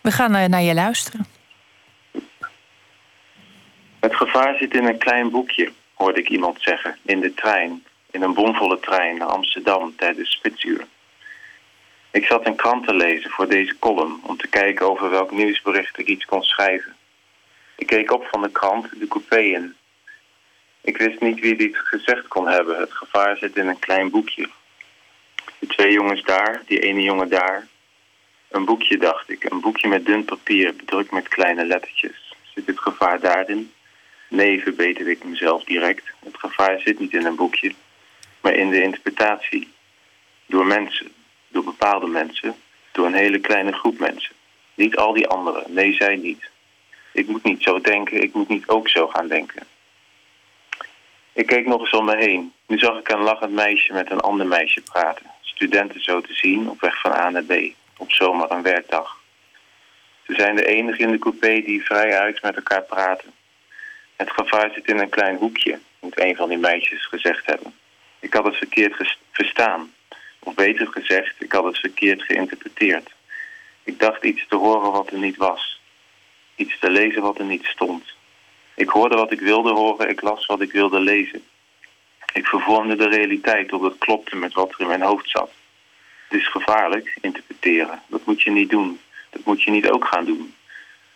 We gaan uh, naar je luisteren. Het gevaar zit in een klein boekje, hoorde ik iemand zeggen, in de trein. In een bomvolle trein naar Amsterdam tijdens spitsuur. Ik zat een krant te lezen voor deze column om te kijken over welk nieuwsbericht ik iets kon schrijven. Ik keek op van de krant de coupé in. Ik wist niet wie dit gezegd kon hebben. Het gevaar zit in een klein boekje. De twee jongens daar, die ene jongen daar. Een boekje, dacht ik. Een boekje met dun papier, bedrukt met kleine lettertjes. Zit het gevaar daarin? Nee, verbeterde ik mezelf direct. Het gevaar zit niet in een boekje, maar in de interpretatie. Door mensen, door bepaalde mensen, door een hele kleine groep mensen. Niet al die anderen, nee, zij niet. Ik moet niet zo denken, ik moet niet ook zo gaan denken. Ik keek nog eens om me heen. Nu zag ik een lachend meisje met een ander meisje praten. Studenten zo te zien, op weg van A naar B. Op zomaar een werkdag. Ze zijn de enige in de coupé die vrij uit met elkaar praten. Het gevaar zit in een klein hoekje, moet een van die meisjes gezegd hebben. Ik had het verkeerd verstaan. Of beter gezegd, ik had het verkeerd geïnterpreteerd. Ik dacht iets te horen wat er niet was. Iets te lezen wat er niet stond. Ik hoorde wat ik wilde horen, ik las wat ik wilde lezen. Ik vervormde de realiteit tot het klopte met wat er in mijn hoofd zat. Het is gevaarlijk, interpreteren. Dat moet je niet doen. Dat moet je niet ook gaan doen.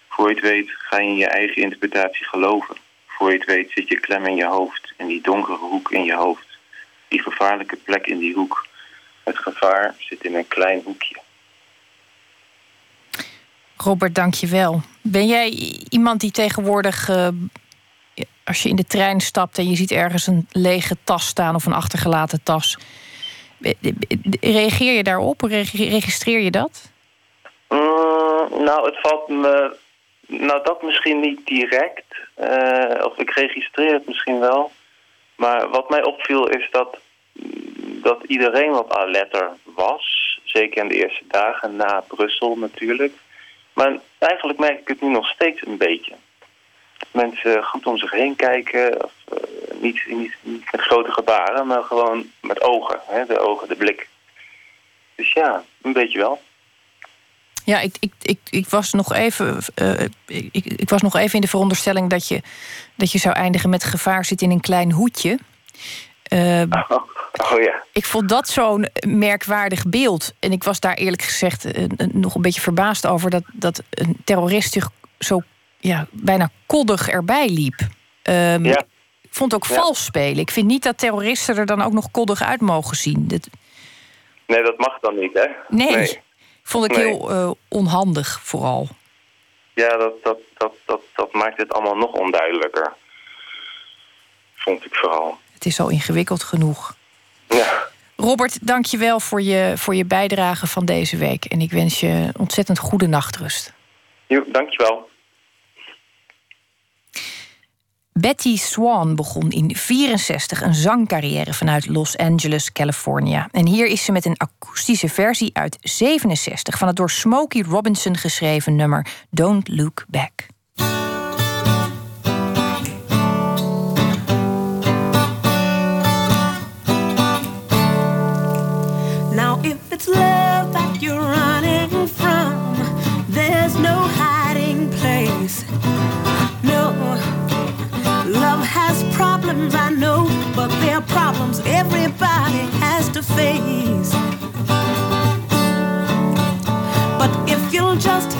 Voor je het weet ga je in je eigen interpretatie geloven. Voor je het weet zit je klem in je hoofd, in die donkere hoek in je hoofd. Die gevaarlijke plek in die hoek. Het gevaar zit in een klein hoekje. Robert, dank je wel. Ben jij iemand die tegenwoordig, uh, als je in de trein stapt en je ziet ergens een lege tas staan of een achtergelaten tas, reageer je daarop? Registreer je dat? Mm, nou, het valt me. Nou, dat misschien niet direct. Uh, of ik registreer het misschien wel. Maar wat mij opviel is dat, dat iedereen wat alerter was. Zeker in de eerste dagen na Brussel natuurlijk. Maar eigenlijk merk ik het nu nog steeds een beetje. Mensen goed om zich heen kijken. Of, uh, niet, niet, niet, met grote gebaren, maar gewoon met ogen. Hè, de ogen, de blik. Dus ja, een beetje wel. Ja, ik, ik, ik, ik, was nog even, uh, ik, ik was nog even in de veronderstelling dat je, dat je zou eindigen met gevaar zit in een klein hoedje. Uh, oh, oh, ja. Ik vond dat zo'n merkwaardig beeld. En ik was daar eerlijk gezegd uh, nog een beetje verbaasd over dat, dat een terrorist zich zo ja, bijna koddig erbij liep. Um, ja. Ik vond ook ja. vals spelen. Ik vind niet dat terroristen er dan ook nog koddig uit mogen zien. Dat... Nee, dat mag dan niet, hè? Nee. nee. Vond ik nee. heel uh, onhandig vooral. Ja, dat, dat, dat, dat, dat maakt het allemaal nog onduidelijker. Vond ik vooral. Het is al ingewikkeld genoeg. Ja. Robert, dank je wel voor je, voor je bijdrage van deze week. En ik wens je ontzettend goede nachtrust. Jo, dank je wel. Betty Swan begon in 64 een zangcarrière vanuit Los Angeles, California. En hier is ze met een akoestische versie uit 67 van het door Smokey Robinson geschreven nummer Don't Look Back. Now if it's love that you're running from, there's no hiding place. No Love has problems, I know, but they're problems everybody has to face. But if you'll just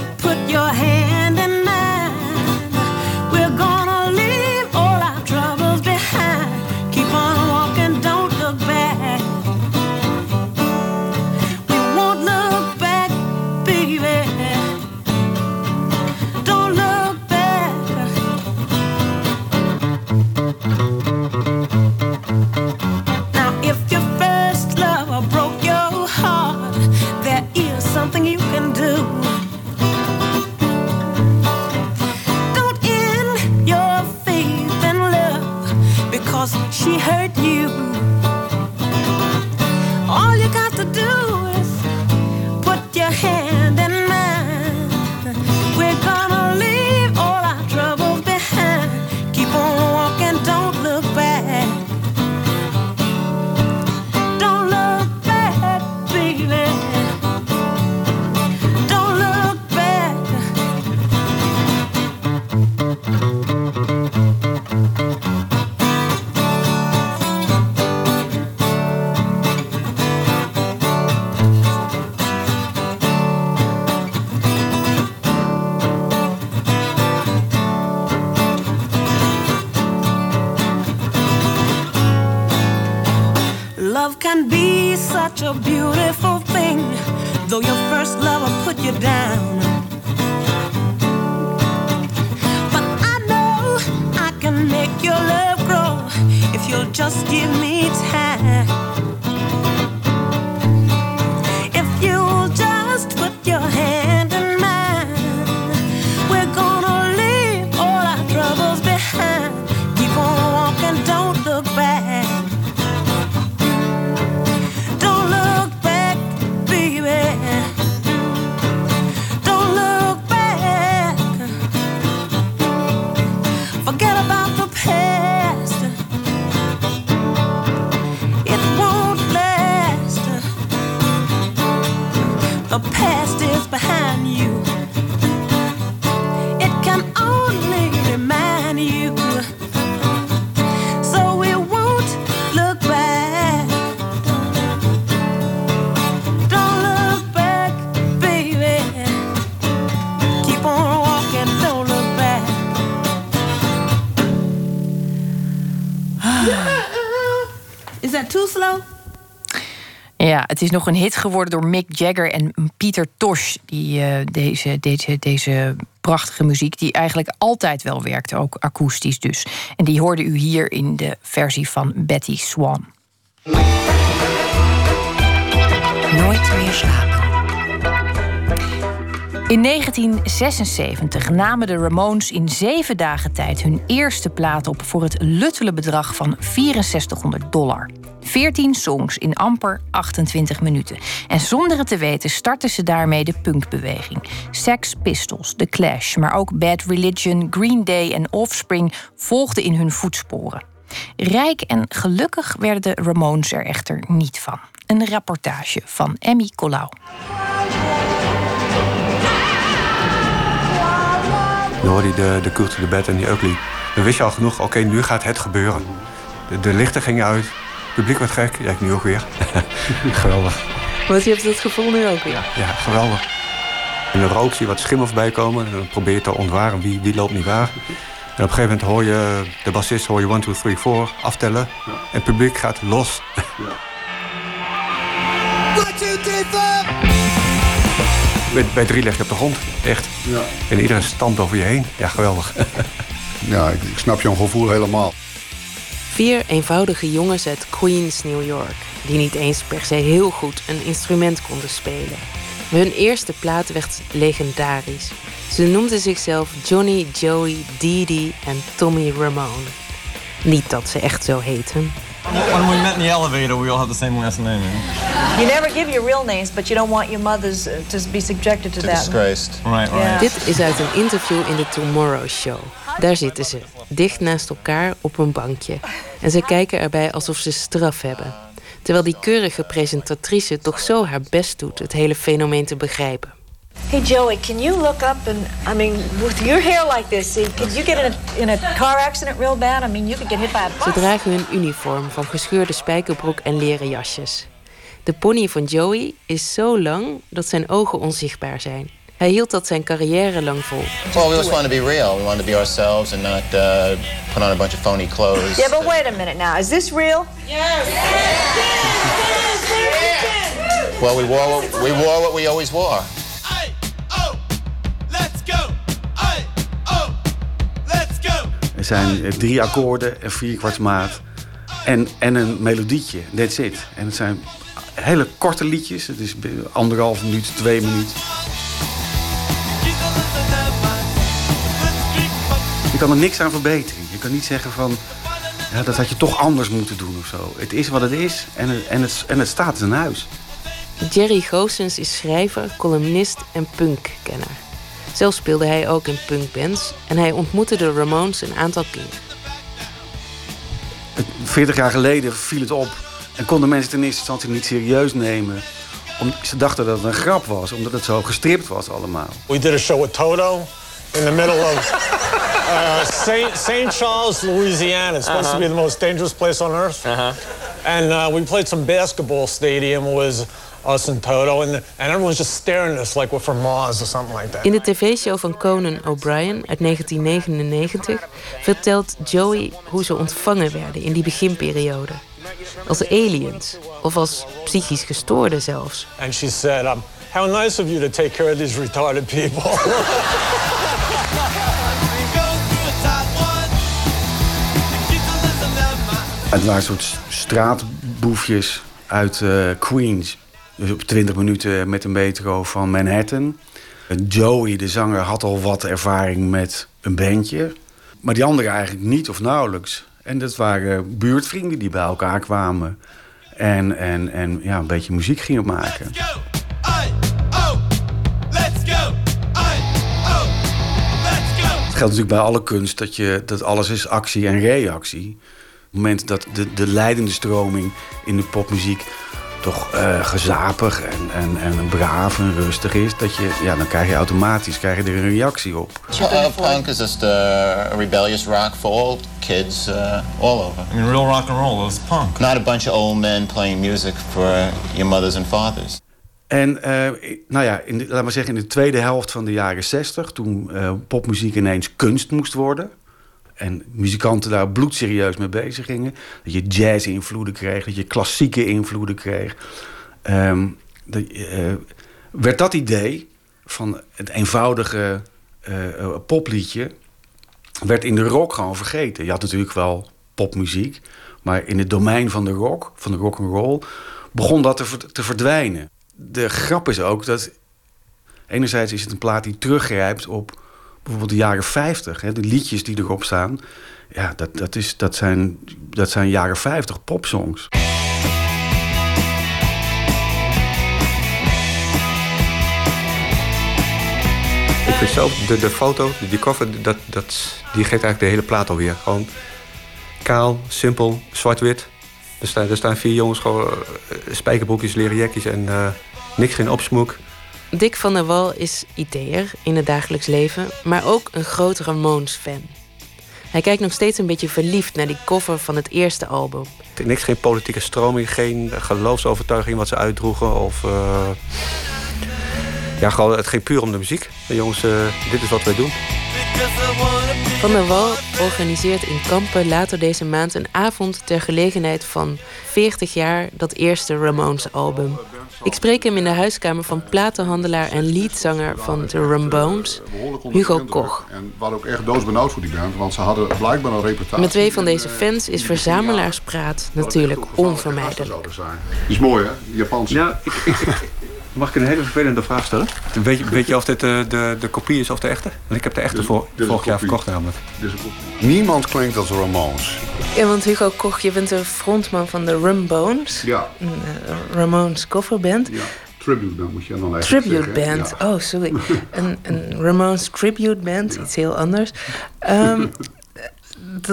het is nog een hit geworden door Mick Jagger en Pieter Tosh. Die eh, deze, deze, deze prachtige muziek, die eigenlijk altijd wel werkte, ook akoestisch dus. En die hoorde u hier in de versie van Betty Swan. Nooit meer slapen. In 1976 namen de Ramones in zeven dagen tijd hun eerste plaat op voor het luttele bedrag van 6400 dollar. 14 songs in amper 28 minuten. En zonder het te weten startten ze daarmee de punkbeweging. Sex Pistols, The Clash, maar ook Bad Religion, Green Day en Offspring volgden in hun voetsporen. Rijk en gelukkig werden de Ramones er echter niet van. Een rapportage van Emmy Colau. Dan je de, de de Bed en die Ugly. Dan wist je al genoeg, oké, nu gaat het gebeuren. De, de lichten gingen uit, publiek werd gek. Ja, ik nu ook weer. geweldig. Want je hebt dat gevoel nu ook weer. Ja, geweldig. In de rook zie je wat schimmels bijkomen. En dan probeer je te ontwaren wie, wie loopt niet waar. En op een gegeven moment hoor je de bassist hoor je 1, 2, 3, 4 aftellen. En het publiek gaat los. Bij, bij drie leg je op de grond, echt. Ja. En iedereen stampt over je heen. Ja, geweldig. Ja, ik, ik snap jouw gevoel helemaal. Vier eenvoudige jongens uit Queens, New York, die niet eens per se heel goed een instrument konden spelen. Hun eerste plaat werd legendarisch. Ze noemden zichzelf Johnny, Joey, Dee Dee en Tommy Ramone. Niet dat ze echt zo heten. When we met in the elevator, we all have the same last name. Yeah? You never give your real names, but you don't want your mothers uh, to be subjected to that. Disgraced. Right, right. Yeah. Dit is uit een interview in de Tomorrow Show. Daar zitten ze, dicht naast elkaar op een bankje. En ze kijken erbij alsof ze straf hebben. Terwijl die keurige presentatrice toch zo haar best doet het hele fenomeen te begrijpen. Hey Joey, can you look up and I mean, with your hair like this, could you get in a in a car accident real bad? I mean, you could get hit by a Ze bus. dragen hun uniform van gescheurde spijkerbroek en leren jasjes. De pony van Joey is zo lang dat zijn ogen onzichtbaar zijn. Hij hield dat zijn carrière lang vol. Well, we just wanted to be real. We wanted to be ourselves and not uh, put on a bunch of phony clothes. Yeah, but wait a minute now. Is this real? Well, we wore what, we wore what we always wore. Er zijn drie akkoorden, een vierkwartsmaat en, en een melodietje. That's it. En het zijn hele korte liedjes. Het is anderhalf minuut, twee minuten. Je kan er niks aan verbeteren. Je kan niet zeggen van... Ja, dat had je toch anders moeten doen of zo. Het is wat het is en het, en het, en het staat in huis. Jerry Goossens is schrijver, columnist en punkkenner. Zelf speelde hij ook in punkbands en hij ontmoette de Ramones een aantal keer. Het- 40 jaar geleden viel het op en konden mensen het in eerste instantie niet serieus nemen. Om, ze dachten dat het een grap was, omdat het zo gestript was allemaal. We did a show with Toto in the middle of uh, St. St. Charles, Louisiana. It's supposed to be the most dangerous place on earth. And uh, we played some basketball stadium. It was us and Toto, and, and everyone's just staring at us like we're from Mars or something like that. In de tv-show van Conan O'Brien uit 1999 vertelt Joey hoe ze ontvangen werden in die beginperiode. Als aliens of als psychisch gestoorden zelfs. And she said, um, how nice of you to take care of these retarded people. Het waren een soort straatboefjes uit eh, Queens. Dus op 20 minuten met een metro van Manhattan. Joey, de zanger, had al wat ervaring met een bandje. Maar die anderen eigenlijk niet of nauwelijks. En dat waren buurtvrienden die bij elkaar kwamen. En, en, en ja, een beetje muziek gingen maken. Het geldt natuurlijk bij alle kunst dat, je, dat alles is actie en reactie. Op het moment dat de, de leidende stroming in de popmuziek toch eh, gezapig en, en, en braaf en rustig is, dat je, ja, dan krijg je automatisch krijg je er een reactie op. Uh, punk is just a rebellious rock for all kids uh, all over. I mean, real rock and roll is punk. Not a bunch of old men playing music for your mothers and fathers. En uh, nou ja, in de, laat maar zeggen, in de tweede helft van de jaren 60, toen uh, popmuziek ineens kunst moest worden. En muzikanten daar bloedserieus mee bezig gingen. Dat je jazz-invloeden kreeg, dat je klassieke invloeden kreeg. De, uh, werd dat idee van het eenvoudige popliedje... werd in de rock gewoon vergeten. Je had natuurlijk wel popmuziek... maar in het domein van de rock, van de rock and roll... begon dat te, te verdwijnen de grap is ook dat. Enerzijds is het een plaat die teruggrijpt op bijvoorbeeld de jaren 50. Hè, de liedjes die erop staan. Ja, dat, dat, is, dat, zijn, dat zijn jaren 50 popsongs. Ik vind zelf, de, de foto, die cover, dat, dat, die geeft eigenlijk de hele plaat alweer. Gewoon kaal, simpel, zwart-wit. Er staan, er staan vier jongens gewoon uh, spijkerbroekjes, leren jekjes en uh, niks geen opsmoek. Dick van der Wal is ideeër in het dagelijks leven, maar ook een groot Ramones-fan. Hij kijkt nog steeds een beetje verliefd naar die cover van het eerste album. Niks, geen politieke stroming, geen geloofsovertuiging wat ze uitdroegen. Of, uh, ja, gewoon, het ging puur om de muziek. jongens, uh, dit is wat wij doen. Van der Wal organiseert in Kampen later deze maand een avond ter gelegenheid van 40 jaar dat eerste Ramones-album. Ik spreek hem in de huiskamer van platenhandelaar en leadzanger van de Ramones, Hugo Koch. En we waren ook echt doodsbenauwd voor die band, want ze hadden blijkbaar een reputatie. Met twee van deze fans is verzamelaarspraat natuurlijk onvermijdelijk. Die is mooi, hè? Japans. Ja, ik, ik, Mag ik een hele vervelende vraag stellen? Weet je, weet je of dit de, de, de kopie is of de echte? Want ik heb de echte voor, vorig jaar verkocht namelijk. Niemand klinkt als Ramones. Ja, want Hugo Koch, je bent de frontman van de Rumbones. Ja. Een uh, Ramones coverband. Ja. Tribute band moet je dan eigenlijk Tribute zeggen. band, ja. oh sorry. een, een Ramones tribute band, ja. iets heel anders. Um,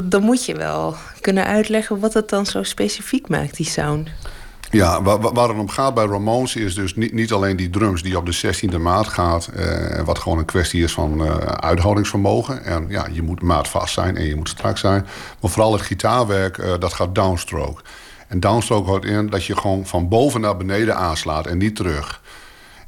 dan moet je wel kunnen uitleggen wat het dan zo specifiek maakt, die sound. Ja, waar, waar het om gaat bij Ramones is dus niet, niet alleen die drums die op de 16e maat gaat. Eh, wat gewoon een kwestie is van uh, uithoudingsvermogen. En ja, je moet maatvast zijn en je moet strak zijn. Maar vooral het gitaarwerk, uh, dat gaat downstroke. En downstroke houdt in dat je gewoon van boven naar beneden aanslaat en niet terug.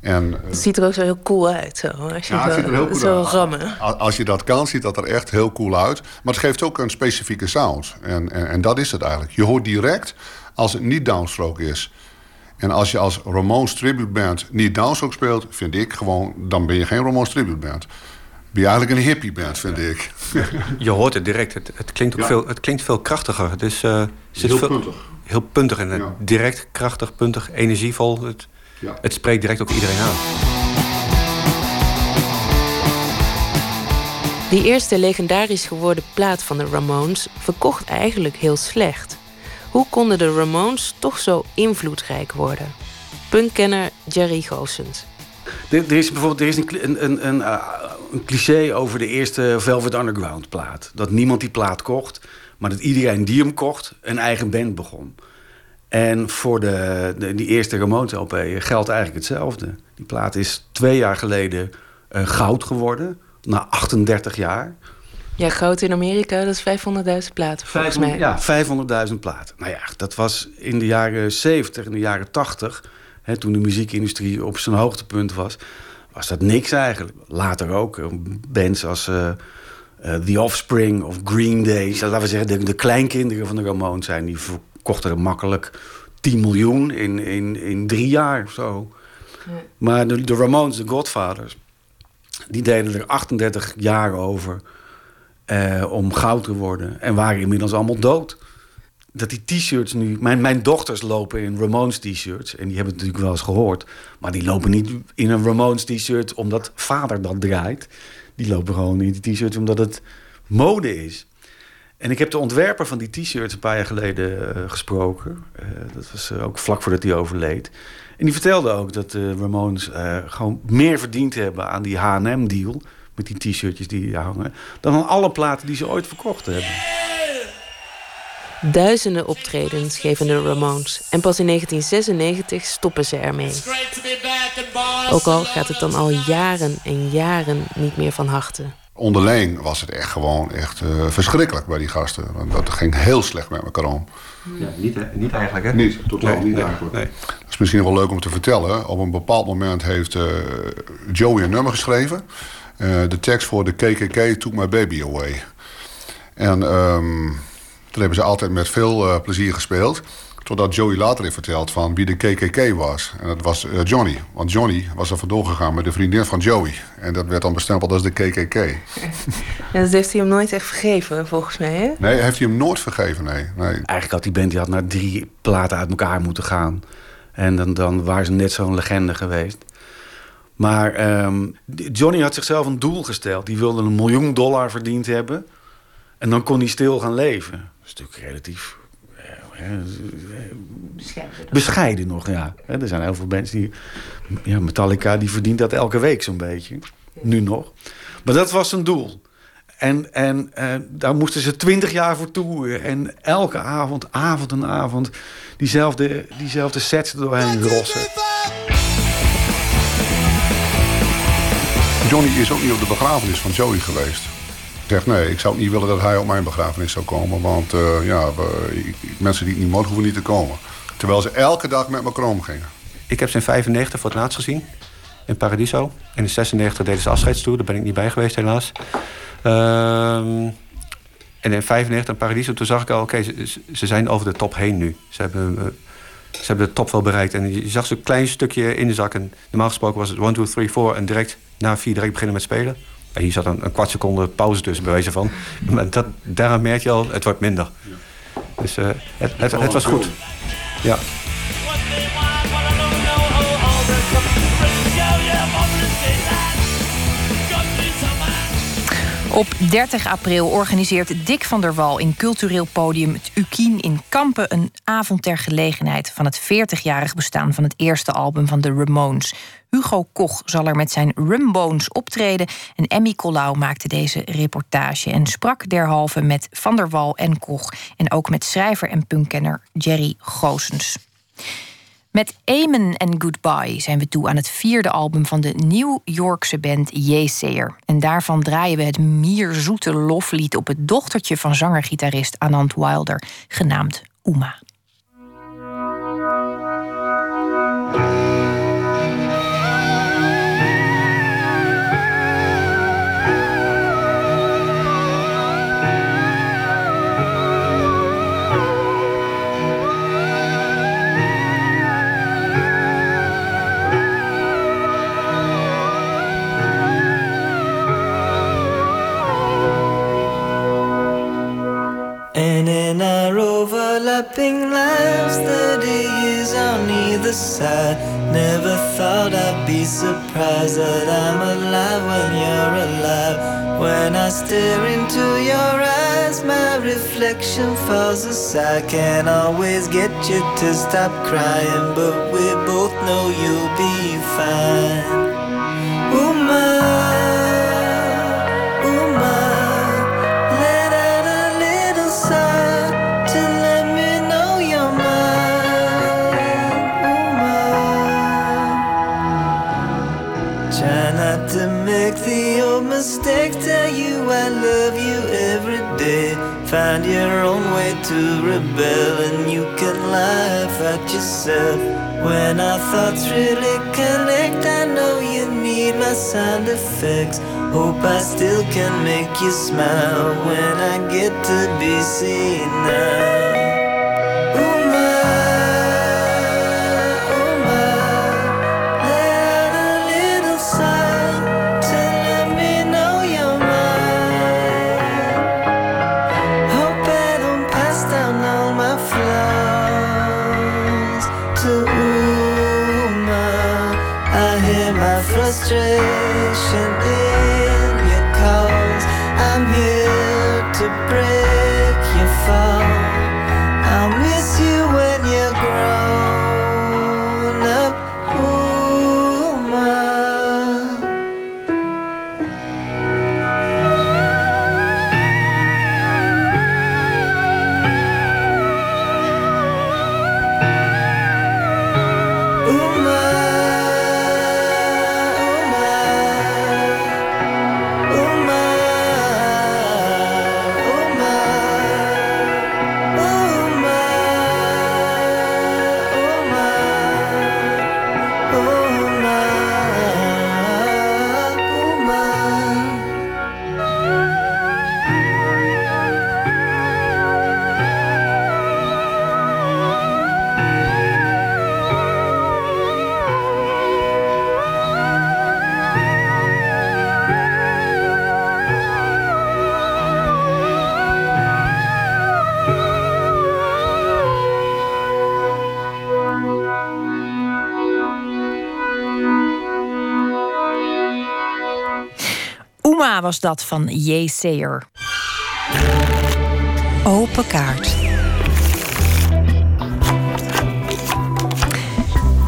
En, het ziet er ook zo heel cool uit. Zo, als je ja, het ziet er heel cool zo uit. rammen. Als je dat kan, ziet dat er echt heel cool uit. Maar het geeft ook een specifieke sound. En, en, en dat is het eigenlijk. Je hoort direct als het niet downstroke is. En als je als Ramones Tribute Band niet downstroke speelt, vind ik gewoon, dan ben je geen Ramones Tribute Band. Ben je eigenlijk een hippie band, vind ik. Je hoort het direct. Het, het klinkt ook Ja. veel, het klinkt veel krachtiger. Het is, uh, zit Heel veel, puntig. Heel puntig en Ja. direct, krachtig, puntig, energievol. Het, Ja. het spreekt direct ook iedereen aan. Die eerste legendarisch geworden plaat van de Ramones verkocht eigenlijk heel slecht. Hoe konden de Ramones toch zo invloedrijk worden? Punkkenner Jerry Goossens. Er, er is bijvoorbeeld er is een, een, een, een, uh, een cliché over de eerste Velvet Underground plaat. Dat niemand die plaat kocht, maar dat iedereen die hem kocht een eigen band begon. En voor de, de, die eerste Ramones LP geldt eigenlijk hetzelfde. Die plaat is twee jaar geleden uh, goud geworden, na 38 jaar. Ja, goud in Amerika, dat is 500.000 platen volgens mij. Ja, 500.000 platen. Nou ja, dat was in de jaren 70, in de jaren 80, hè, toen de muziekindustrie op zijn hoogtepunt was, was dat niks eigenlijk. Later ook, eh, bands als uh, uh, The Offspring of Green Day, laten we zeggen, de, de kleinkinderen van de Ramones zijn, die verkochten er makkelijk 10 miljoen in, in, in drie jaar of zo. Maar de, de Ramones, de Godfathers, die deden er 38 jaar over eh, om goud te worden. En waren inmiddels allemaal dood. Dat die t-shirts nu... Mijn, mijn dochters lopen in Ramones t-shirts. En die hebben het natuurlijk wel eens gehoord. Maar die lopen niet in een Ramones t-shirt omdat vader dat draait. Die lopen gewoon in die t-shirts omdat het mode is. En ik heb de ontwerper van die t-shirts een paar jaar geleden eh, gesproken. Eh, dat was ook vlak voordat hij overleed. En die vertelde ook dat de Ramones gewoon meer verdiend hebben aan die H&M-deal... met die t-shirtjes die hier hangen... dan aan alle platen die ze ooit verkocht hebben. Duizenden optredens geven de Ramones. En pas in 1996 stoppen ze ermee. Ook al gaat het dan al jaren en jaren niet meer van harte. Onderling was het echt gewoon echt eh, verschrikkelijk bij die gasten. Want dat ging heel slecht met elkaar om. Ja, niet, hè? niet eigenlijk, hè? Niet, totaal Nee, niet nee, eigenlijk. nee. Dat is misschien wel leuk om te vertellen. Op een bepaald moment heeft eh, Joey een nummer geschreven. Eh, de tekst voor de KKK Took My Baby Away. En ehm dat hebben ze altijd met veel eh, plezier gespeeld. Totdat Joey later heeft verteld van wie de KKK was. En dat was eh, Johnny. Want Johnny was er vandoor gegaan met de vriendin van Joey. En dat werd dan bestempeld als de KKK. Ja, dat heeft hij hem nooit echt vergeven, volgens mij, hè? Nee, heeft hij hem nooit vergeven, nee. nee. Eigenlijk had die band die had naar drie platen uit elkaar moeten gaan. En dan, dan waren ze net zo'n legende geweest. Maar ehm, Johnny had zichzelf een doel gesteld. Die wilde een miljoen dollar verdiend hebben. En dan kon hij stil gaan leven. Dat is natuurlijk relatief eh, eh, bescheiden nog, ja. Er zijn heel veel bands die... Ja, Metallica die verdient dat elke week zo'n beetje. Nu nog. Maar dat was zijn doel. En, en eh, daar moesten ze twintig jaar voor toeren. En elke avond, avond en avond... diezelfde, diezelfde sets er doorheen rossen. Johnny is ook niet op de begrafenis van Joey geweest. Hij zegt nee, ik zou niet willen dat hij op mijn begrafenis zou komen. Want eh, ja, ik- ik- mensen die het niet mogen, hoeven niet te komen. Terwijl ze elke dag met me kroom gingen. Ik heb ze in 95 voor het laatst gezien. In Paradiso. En in 96 deden ze afscheidstoer. Daar ben ik niet bij geweest, helaas. Ehm, en in 95 in Paradiso, toen zag ik al... oké, ze zijn over de top heen nu. Ze hebben, eh, ze hebben de top wel bereikt. En je zag zo'n klein stukje in de zak. En normaal gesproken was het 1, 2, 3, 4... en direct na 4 direct beginnen met spelen. En hier zat een, een kwart seconde pauze tussen, bij wijze van. Maar dat, daaraan merk je al, het wordt minder. Dus eh, het, het, het was goed. Ja. Op 30 april organiseert Dick van der Wal in cultureel podium het Ukien in Kampen een avond ter gelegenheid van het 40-jarig bestaan van het eerste album van de Ramones. Hugo Koch zal er met zijn Rumbones optreden en Emmy Collau maakte deze reportage en sprak derhalve met Van der Wal en Koch en ook met schrijver en punkkenner Jerry Goossens. Met Amen and Goodbye zijn we toe aan het vierde album van de New Yorkse band Yesayer. En daarvan draaien we het mierzoete loflied op het dochtertje van zanger-gitarist Anand Wilder, genaamd Uma. Overlapping lives, 30 years on either side. Never thought I'd be surprised that I'm alive when you're alive. When I stare into your eyes, my reflection falls aside. Can't always get you to stop crying, but we both know you'll be fine. Find your own way to rebel, and you can laugh at yourself. When our thoughts really connect, I know you need my sound effects. Hope I still can make you smile when I get to be seen now. Was dat van J. Sayer. Open kaart.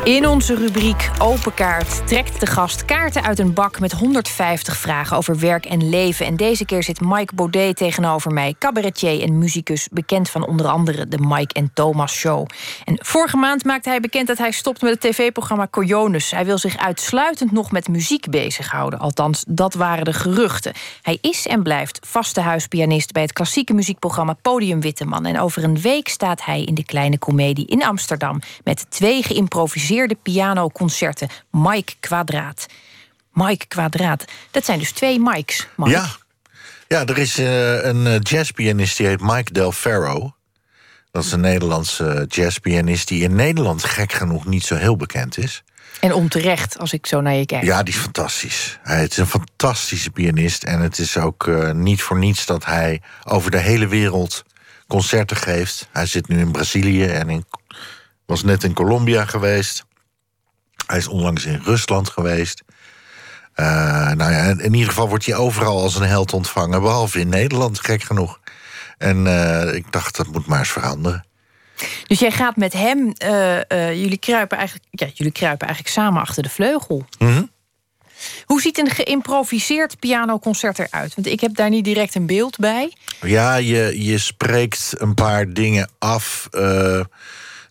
In onze rubriek Open Kaart trekt de gast kaarten uit een bak met 150 vragen over werk en leven. En deze keer zit Mike Baudet tegenover mij, cabaretier en muzikus, bekend van onder andere de Mike en Thomas Show. En vorige maand maakte hij bekend dat hij stopt met het tv-programma Coriones. Hij wil zich uitsluitend nog met muziek bezighouden. Althans, dat waren de geruchten. Hij is en blijft vaste huispianist bij het klassieke muziekprogramma Podium Witteman. En over een week staat hij in de Kleine Comedie in Amsterdam met twee geïmproviseerde pianoconcerten. Mike Kwadraat. Mike Kwadraat. Dat zijn dus twee Mikes. Mike. Ja. ja, er is eh, een eh, jazzpianist die heet Mike Del Ferro. Dat is een Nederlandse jazzpianist die in Nederland gek genoeg niet zo heel bekend is. En onterecht, als ik zo naar je kijk. Ja, die is fantastisch. Hij is een fantastische pianist. En het is ook eh, niet voor niets dat hij over de hele wereld concerten geeft. Hij zit nu in Brazilië en in, was net in Colombia geweest. Hij is onlangs in Rusland geweest. Eh, nou ja, in ieder geval wordt hij overal als een held ontvangen. Behalve in Nederland, gek genoeg. En eh, ik dacht, dat moet maar eens veranderen. Dus jij gaat met hem, eh, eh, jullie, kruipen eigenlijk, ja, jullie kruipen eigenlijk samen achter de vleugel. Mhm. Hoe ziet een geïmproviseerd pianoconcert eruit? Want ik heb daar niet direct een beeld bij. Ja, je, je spreekt een paar dingen af.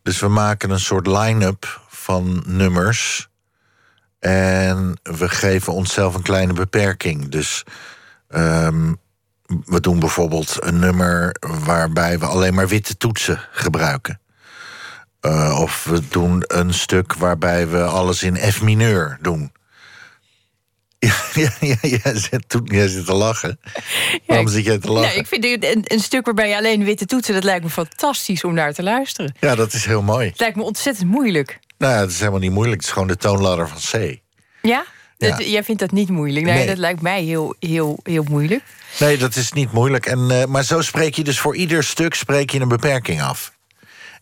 dus we maken een soort line-up van nummers. En we geven onszelf een kleine beperking. Dus ehm, we doen bijvoorbeeld een nummer waarbij we alleen maar witte toetsen gebruiken. Eh, of we doen een stuk waarbij we alles in F mineur doen. Ja, ja, ja, jij, zit, toen- jij zit te lachen. Waarom zit jij te lachen? Nou, ik vind een stuk waarbij je alleen witte toetsen... dat lijkt me fantastisch om naar te luisteren. Ja, dat is heel mooi. Het lijkt me ontzettend moeilijk. Nou ja, het is helemaal niet moeilijk. Het is gewoon de toonladder van C. Ja? Ja. Jij vindt dat niet moeilijk? Nee, Nee. dat lijkt mij heel, heel, heel moeilijk. Nee, dat is niet moeilijk. En, eh, maar zo spreek je dus voor ieder stuk spreek je een beperking af.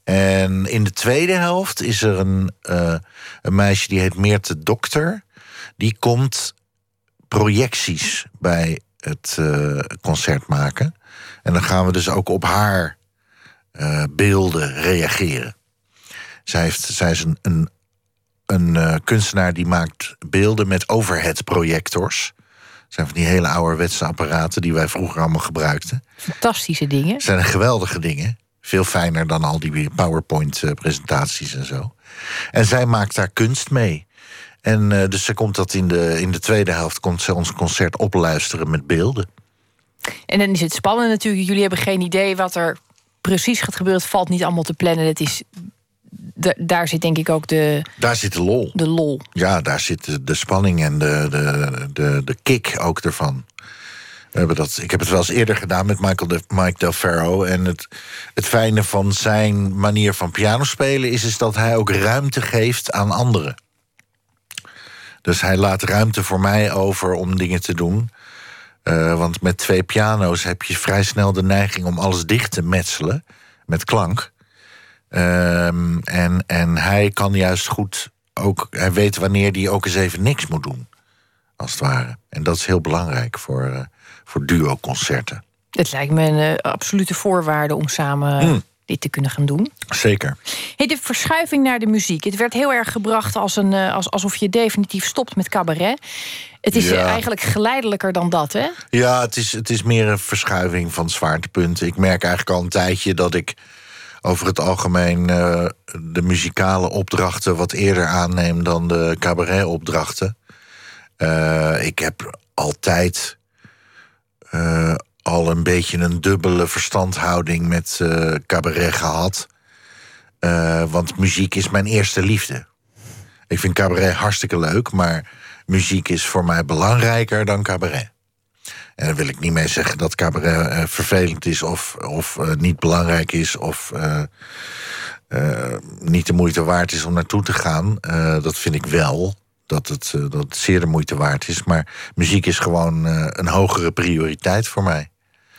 En in de tweede helft is er een, eh, een meisje die heet Meerte Dokter. Die komt projecties bij het eh, concert maken. En dan gaan we dus ook op haar beelden reageren. Zij, heeft, zij is een, een, een eh, kunstenaar die maakt beelden met overhead projectors. Dat zijn van die hele ouderwetse apparaten die wij vroeger allemaal gebruikten. Fantastische dingen. Het zijn geweldige dingen. Veel fijner dan al die PowerPoint-presentaties en zo. En zij maakt daar kunst mee. En eh, dus ze komt dat in de, in de tweede helft komt ze ons concert opluisteren met beelden. En dan is het spannend natuurlijk. Jullie hebben geen idee wat er precies gaat gebeuren. Het valt niet allemaal te plannen. Het is, daar zit denk ik ook de, Daar zit de lol. de lol. Ja, daar zit de, de spanning en de, de, de, de kick ook ervan. We hebben dat, ik heb het wel eens eerder gedaan met Michael de, Mike Del Ferro. En het, het fijne van zijn manier van piano spelen is, is dat hij ook ruimte geeft aan anderen. Dus hij laat ruimte voor mij over om dingen te doen. Eh, want met twee piano's heb je vrij snel de neiging om alles dicht te metselen met klank. Ehm, en, en hij kan juist goed ook, hij weet wanneer hij ook eens even niks moet doen. als het ware. En dat is heel belangrijk voor, uh, voor duo-concerten. Het lijkt me een uh, absolute voorwaarde om samen mm. dit te kunnen gaan doen. Zeker. Hey, de verschuiving naar de muziek. Het werd heel erg gebracht als een, uh, als, alsof je definitief stopt met cabaret. Het is ja. eigenlijk geleidelijker dan dat, hè? Ja, het is, het is meer een verschuiving van zwaartepunten. Ik merk eigenlijk al een tijdje dat ik over het algemeen uh, de muzikale opdrachten wat eerder aanneem dan de cabaretopdrachten. Uh, ik heb altijd uh, al een beetje een dubbele verstandhouding met cabaret gehad. want muziek is mijn eerste liefde. Ik vind cabaret hartstikke leuk, maar muziek is voor mij belangrijker dan cabaret. En daar wil ik niet mee zeggen dat cabaret uh, vervelend is of, of uh, niet belangrijk is of uh, niet de moeite waard is om naartoe te gaan. dat vind ik wel. Dat het, dat het zeer de moeite waard is. Maar muziek is gewoon een hogere prioriteit voor mij.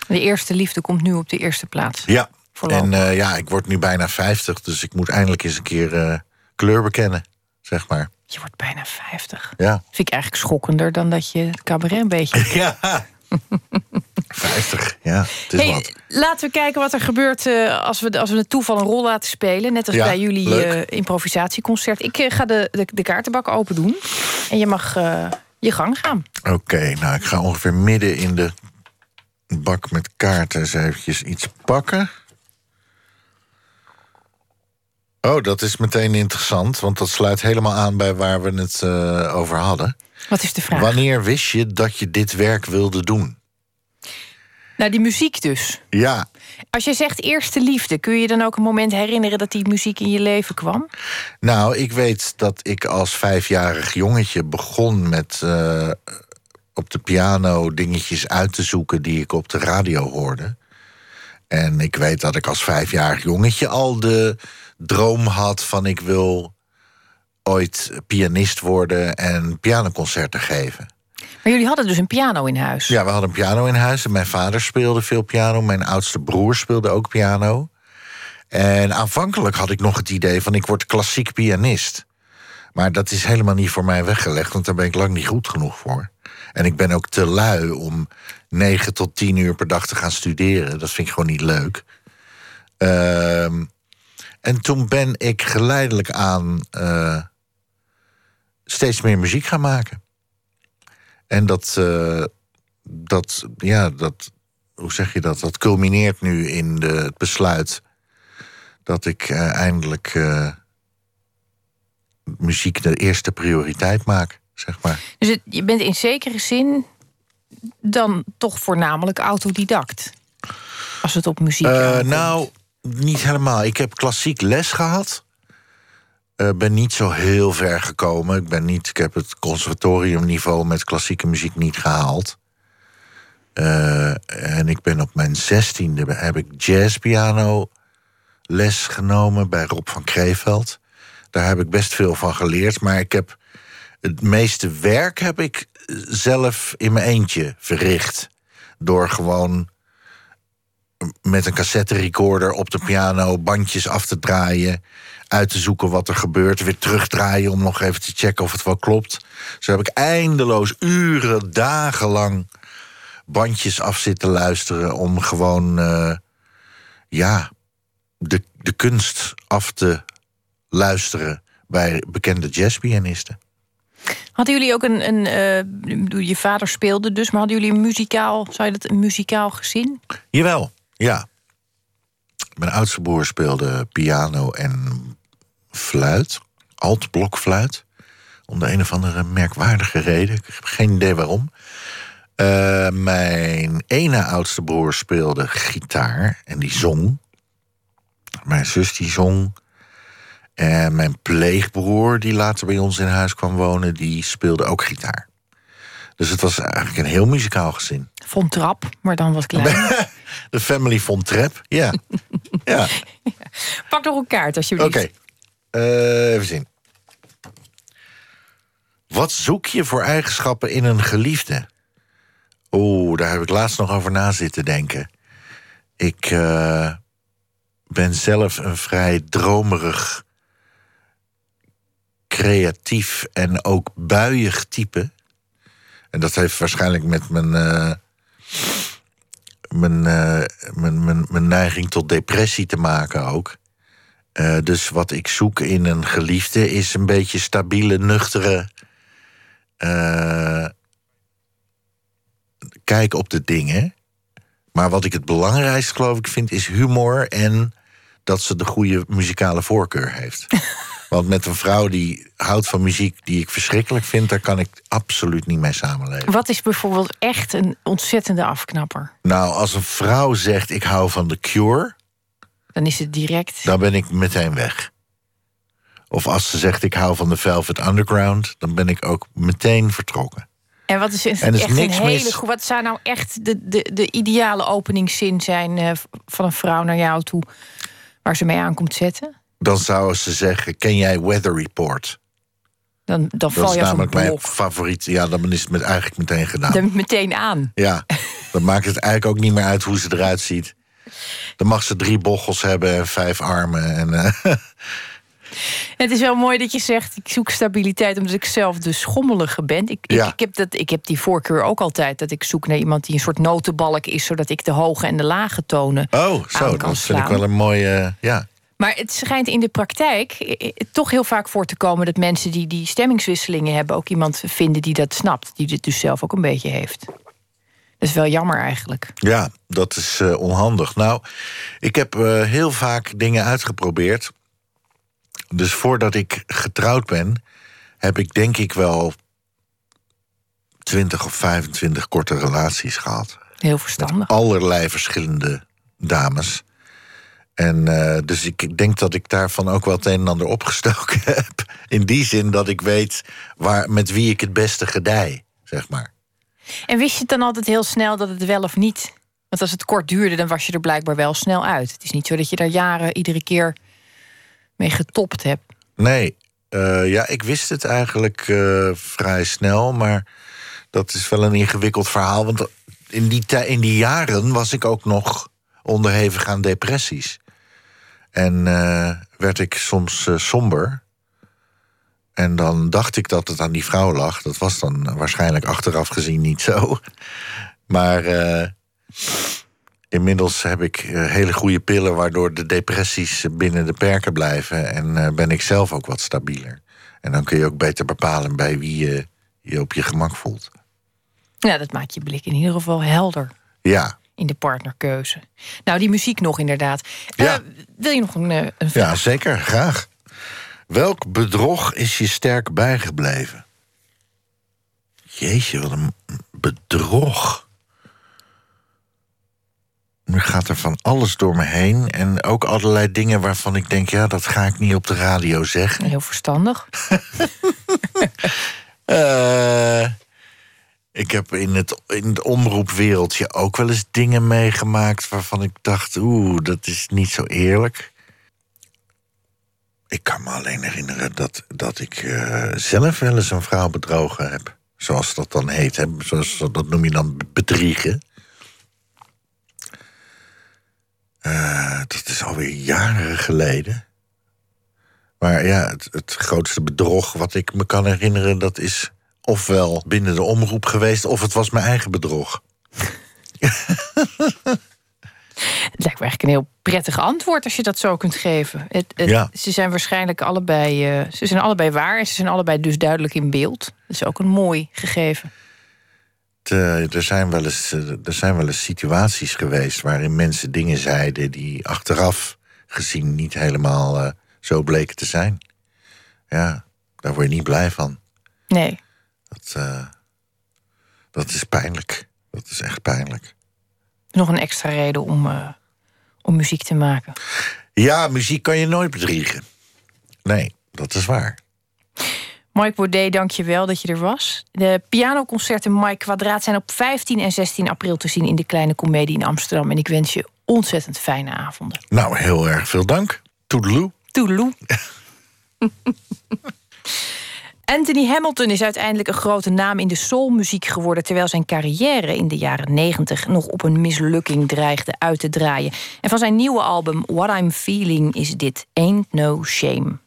De eerste liefde komt nu op de eerste plaats. Ja, en ja, ik word nu bijna 50, dus ik moet eindelijk eens een keer kleur bekennen, zeg maar. Je wordt bijna 50. Ja. Vind ik eigenlijk schokkender dan dat je het cabaret een beetje. Ja. 50, ja. Het is hey, wat. Laten we kijken wat er gebeurt uh, als, we, als we het toeval een rol laten spelen. Net als Ja, bij jullie uh, improvisatieconcert. Ik uh, ga de, de, de kaartenbak open doen. En je mag je gang gaan. Oké, nou ik ga ongeveer midden in de bak met kaarten eens eventjes iets pakken. Oh, dat is meteen interessant, want dat sluit helemaal aan bij waar we het over hadden. Wat is de vraag? Wanneer wist je dat je dit werk wilde doen? Nou, die muziek dus. Ja, Als je zegt eerste liefde, kun je dan ook een moment herinneren dat die muziek in je leven kwam? nou, ik weet dat ik als vijfjarig jongetje begon met eh, op de piano dingetjes uit te zoeken die ik op de radio hoorde. En ik weet dat ik als vijfjarig jongetje al de droom had van ik wil ooit pianist worden en pianoconcerten geven. Maar jullie hadden dus een piano in huis. Ja, we hadden een piano in huis en mijn vader speelde veel piano. Mijn oudste broer speelde ook piano. En aanvankelijk had ik nog het idee van ik word klassiek pianist. Maar dat is helemaal niet voor mij weggelegd, want daar ben ik lang niet goed genoeg voor. En ik ben ook te lui om 9 tot 10 uur per dag te gaan studeren. Dat vind ik gewoon niet leuk. Ehm, en toen ben ik geleidelijk aan eh, steeds meer muziek gaan maken. En dat, eh, dat, ja, dat, hoe zeg je dat? Dat culmineert nu in de, het besluit dat ik eh, eindelijk eh, muziek de eerste prioriteit maak, zeg maar. Dus het- je bent in zekere zin dan toch voornamelijk autodidact. Als het op muziek nou, niet helemaal. Ik heb klassiek les gehad. Eh, ben niet zo heel ver gekomen. Ik, ben niet, ik heb het conservatoriumniveau met klassieke muziek niet gehaald. Eh, en ik ben op mijn zestiende heb ik jazzpiano les genomen bij Rob van Kreeveld. Daar heb ik best veel van geleerd. Maar ik heb het meeste werk heb ik zelf in mijn eentje verricht. Door gewoon met een cassette recorder op de piano bandjes af te draaien. Uit te zoeken wat er gebeurt. Weer terugdraaien om nog even te checken of het wel klopt. Zo heb ik eindeloos uren, dagenlang bandjes af zitten luisteren. Om gewoon, eh, ja, de, de kunst af te luisteren bij bekende jazzpianisten. Hadden jullie ook een. een eh, je vader speelde dus, maar hadden jullie een muzikaal. Zou je dat een muzikaal gezin? Jawel, ja. Mijn oudste broer speelde piano en fluit. Altblokfluit. Om de een of andere merkwaardige reden. Ik heb geen idee waarom. Eh, mijn ene oudste broer speelde gitaar en die zong. Mijn zus die zong. En mijn pleegbroer, die later bij ons in huis kwam wonen, die speelde ook gitaar. Dus het was eigenlijk een heel muzikaal gezin. Von Trap, maar dan wat kleiner. De family von Trep, ja. ja. Pak nog een kaart alsjeblieft. Oké, Eh, even zien. Wat zoek je voor eigenschappen in een geliefde? Oeh, daar heb ik laatst nog over na zitten denken. Ik eh, ben zelf een vrij dromerig, creatief en ook buiig type. En dat heeft waarschijnlijk met mijn, eh, mijn, eh, mijn, mijn, mijn neiging tot depressie te maken ook. Eh, dus wat ik zoek in een geliefde is een beetje stabiele, nuchtere. eh, kijk op de dingen. Maar wat ik het belangrijkste, geloof ik, vind, is humor en dat ze de goede muzikale voorkeur heeft. Want met een vrouw die houdt van muziek die ik verschrikkelijk vind, daar kan ik absoluut niet mee samenleven. Wat is bijvoorbeeld echt een ontzettende afknapper? Nou, als een vrouw zegt ik hou van The Cure, Dan is het direct. dan ben ik meteen weg. Of als ze zegt ik hou van de Velvet Underground, dan ben ik ook meteen vertrokken. En wat is En is echt een hele mis- Wat zou nou echt de, de, de ideale openingszin zijn eh, van een vrouw naar jou toe, waar ze mee aankomt zetten? Dan zou ze zeggen: Ken jij Weather Report? Dan, dan Dat val is je als een namelijk mijn favoriet. Ja, dan is het met eigenlijk meteen gedaan. Dan meteen aan. Ja, dan maakt het eigenlijk ook niet meer uit hoe ze eruit ziet. Dan mag ze drie bochels hebben en vijf armen. En, eh, Het is wel mooi dat je zegt, ik zoek stabiliteit omdat ik zelf de schommelige ben. Ik, ik- Ja. ik, heb dat, ik heb die voorkeur ook altijd, dat ik zoek naar iemand die een soort notenbalk is, zodat ik de hoge en de lage tonen oh, aan zo, kan dat vind ik slaan. wel een mooie. ja. Maar het schijnt in de praktijk eh, eh, toch heel vaak voor te komen dat mensen die die stemmingswisselingen hebben ook iemand vinden die dat snapt, die dit dus zelf ook een beetje heeft. Dat is wel jammer eigenlijk. Ja, dat is eh, onhandig. Nou, ik heb heel vaak dingen uitgeprobeerd. Dus voordat ik getrouwd ben, heb ik denk ik wel 20 of 25 korte relaties gehad. Heel verstandig. Allerlei verschillende dames. En eh, dus ik denk dat ik daarvan ook wel het een en ander opgestoken heb. In die zin dat ik weet waar, met wie ik het beste gedij, zeg maar. En wist je het dan altijd heel snel dat het wel of niet? Want als het kort duurde, dan was je er blijkbaar wel snel uit. Het is niet zo dat je daar jaren iedere keer mee getopt hebt. Nee, eh, ja, ik wist het eigenlijk eh, vrij snel, maar dat is wel een ingewikkeld verhaal. Want in die, in die jaren was ik ook nog onderhevig aan depressies. En eh, werd ik soms eh, somber. En dan dacht ik dat het aan die vrouw lag. Dat was dan waarschijnlijk achteraf gezien niet zo. Maar eh, inmiddels heb ik hele goede pillen... waardoor de depressies binnen de perken blijven. En ben ik zelf ook wat stabieler. En dan kun je ook beter bepalen bij wie je je op je gemak voelt. Ja, dat maakt je blik in ieder geval helder Ja, in de partnerkeuze. Nou, die muziek nog inderdaad. Ja. Eh, wil je nog een, eh, een ja zeker, graag. Welk bedrog is je sterk bijgebleven? Jeetje, wat een bedrog. Nu gaat er van alles door me heen. En ook allerlei dingen waarvan ik denk... ja, dat ga ik niet op de radio zeggen. Heel verstandig. Eh, ik heb in het, in het omroepwereldje ook wel eens dingen meegemaakt... waarvan ik dacht, oeh, dat is niet zo eerlijk. Ik kan me alleen herinneren dat, dat ik eh, zelf wel eens een vrouw bedrogen heb. Zoals dat dan heet. Hè? Zoals, dat noem je dan bedriegen. Eh, dat is alweer jaren geleden. Maar ja, het, het grootste bedrog wat ik me kan herinneren... dat is ofwel binnen de omroep geweest... of het was mijn eigen bedrog. Het lijkt me eigenlijk een heel prettig antwoord als je dat zo kunt geven. Het, het- Ja. Ze zijn waarschijnlijk allebei, eh, ze zijn allebei waar en ze zijn allebei dus duidelijk in beeld. Dat is ook een mooi gegeven. Eh, er, zijn wel eens, eh, er zijn wel eens situaties geweest waarin mensen dingen zeiden die achteraf gezien niet helemaal zo bleken te zijn. Ja, daar word je niet blij van. Nee. Dat, eh, dat is pijnlijk. Dat is echt pijnlijk. Nog een extra reden om, eh, om muziek te maken. Ja, muziek kan je nooit bedriegen. Nee, dat is waar. Mike Baudet, dank je wel dat je er was. De pianoconcerten Mike Kwadraat zijn op 15 en 16 april te zien in de Kleine Comedie in Amsterdam. En ik wens je ontzettend fijne avonden. Nou, heel erg veel dank. Toedeloe. Toedeloe. Anthony Hamilton is uiteindelijk een grote naam in de soulmuziek geworden... terwijl zijn carrière in de jaren 90 nog op een mislukking dreigde uit te draaien. En van zijn nieuwe album What I'm Feeling is dit Ain't No Shame.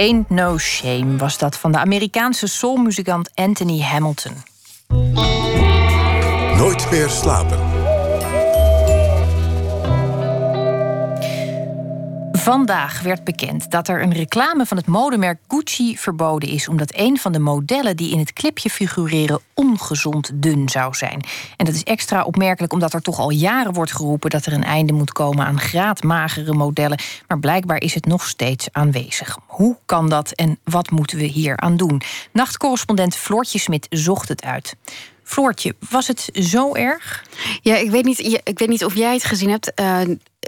Ain't No Shame was dat van de Amerikaanse soulmuzikant Anthony Hamilton. Nooit meer slapen. Vandaag werd bekend dat er een reclame van het modemerk Gucci verboden is, omdat een van de modellen die in het clipje figureren ongezond dun zou zijn. En dat is extra opmerkelijk omdat er toch al jaren wordt geroepen dat er een einde moet komen aan graadmagere modellen. Maar blijkbaar is het nog steeds aanwezig. Hoe kan dat en wat moeten we hier aan doen? Nachtcorrespondent Floortje Smit zocht het uit. Floortje, was het zo erg? Ja, ik weet niet, ik weet niet of jij het gezien hebt. Uh,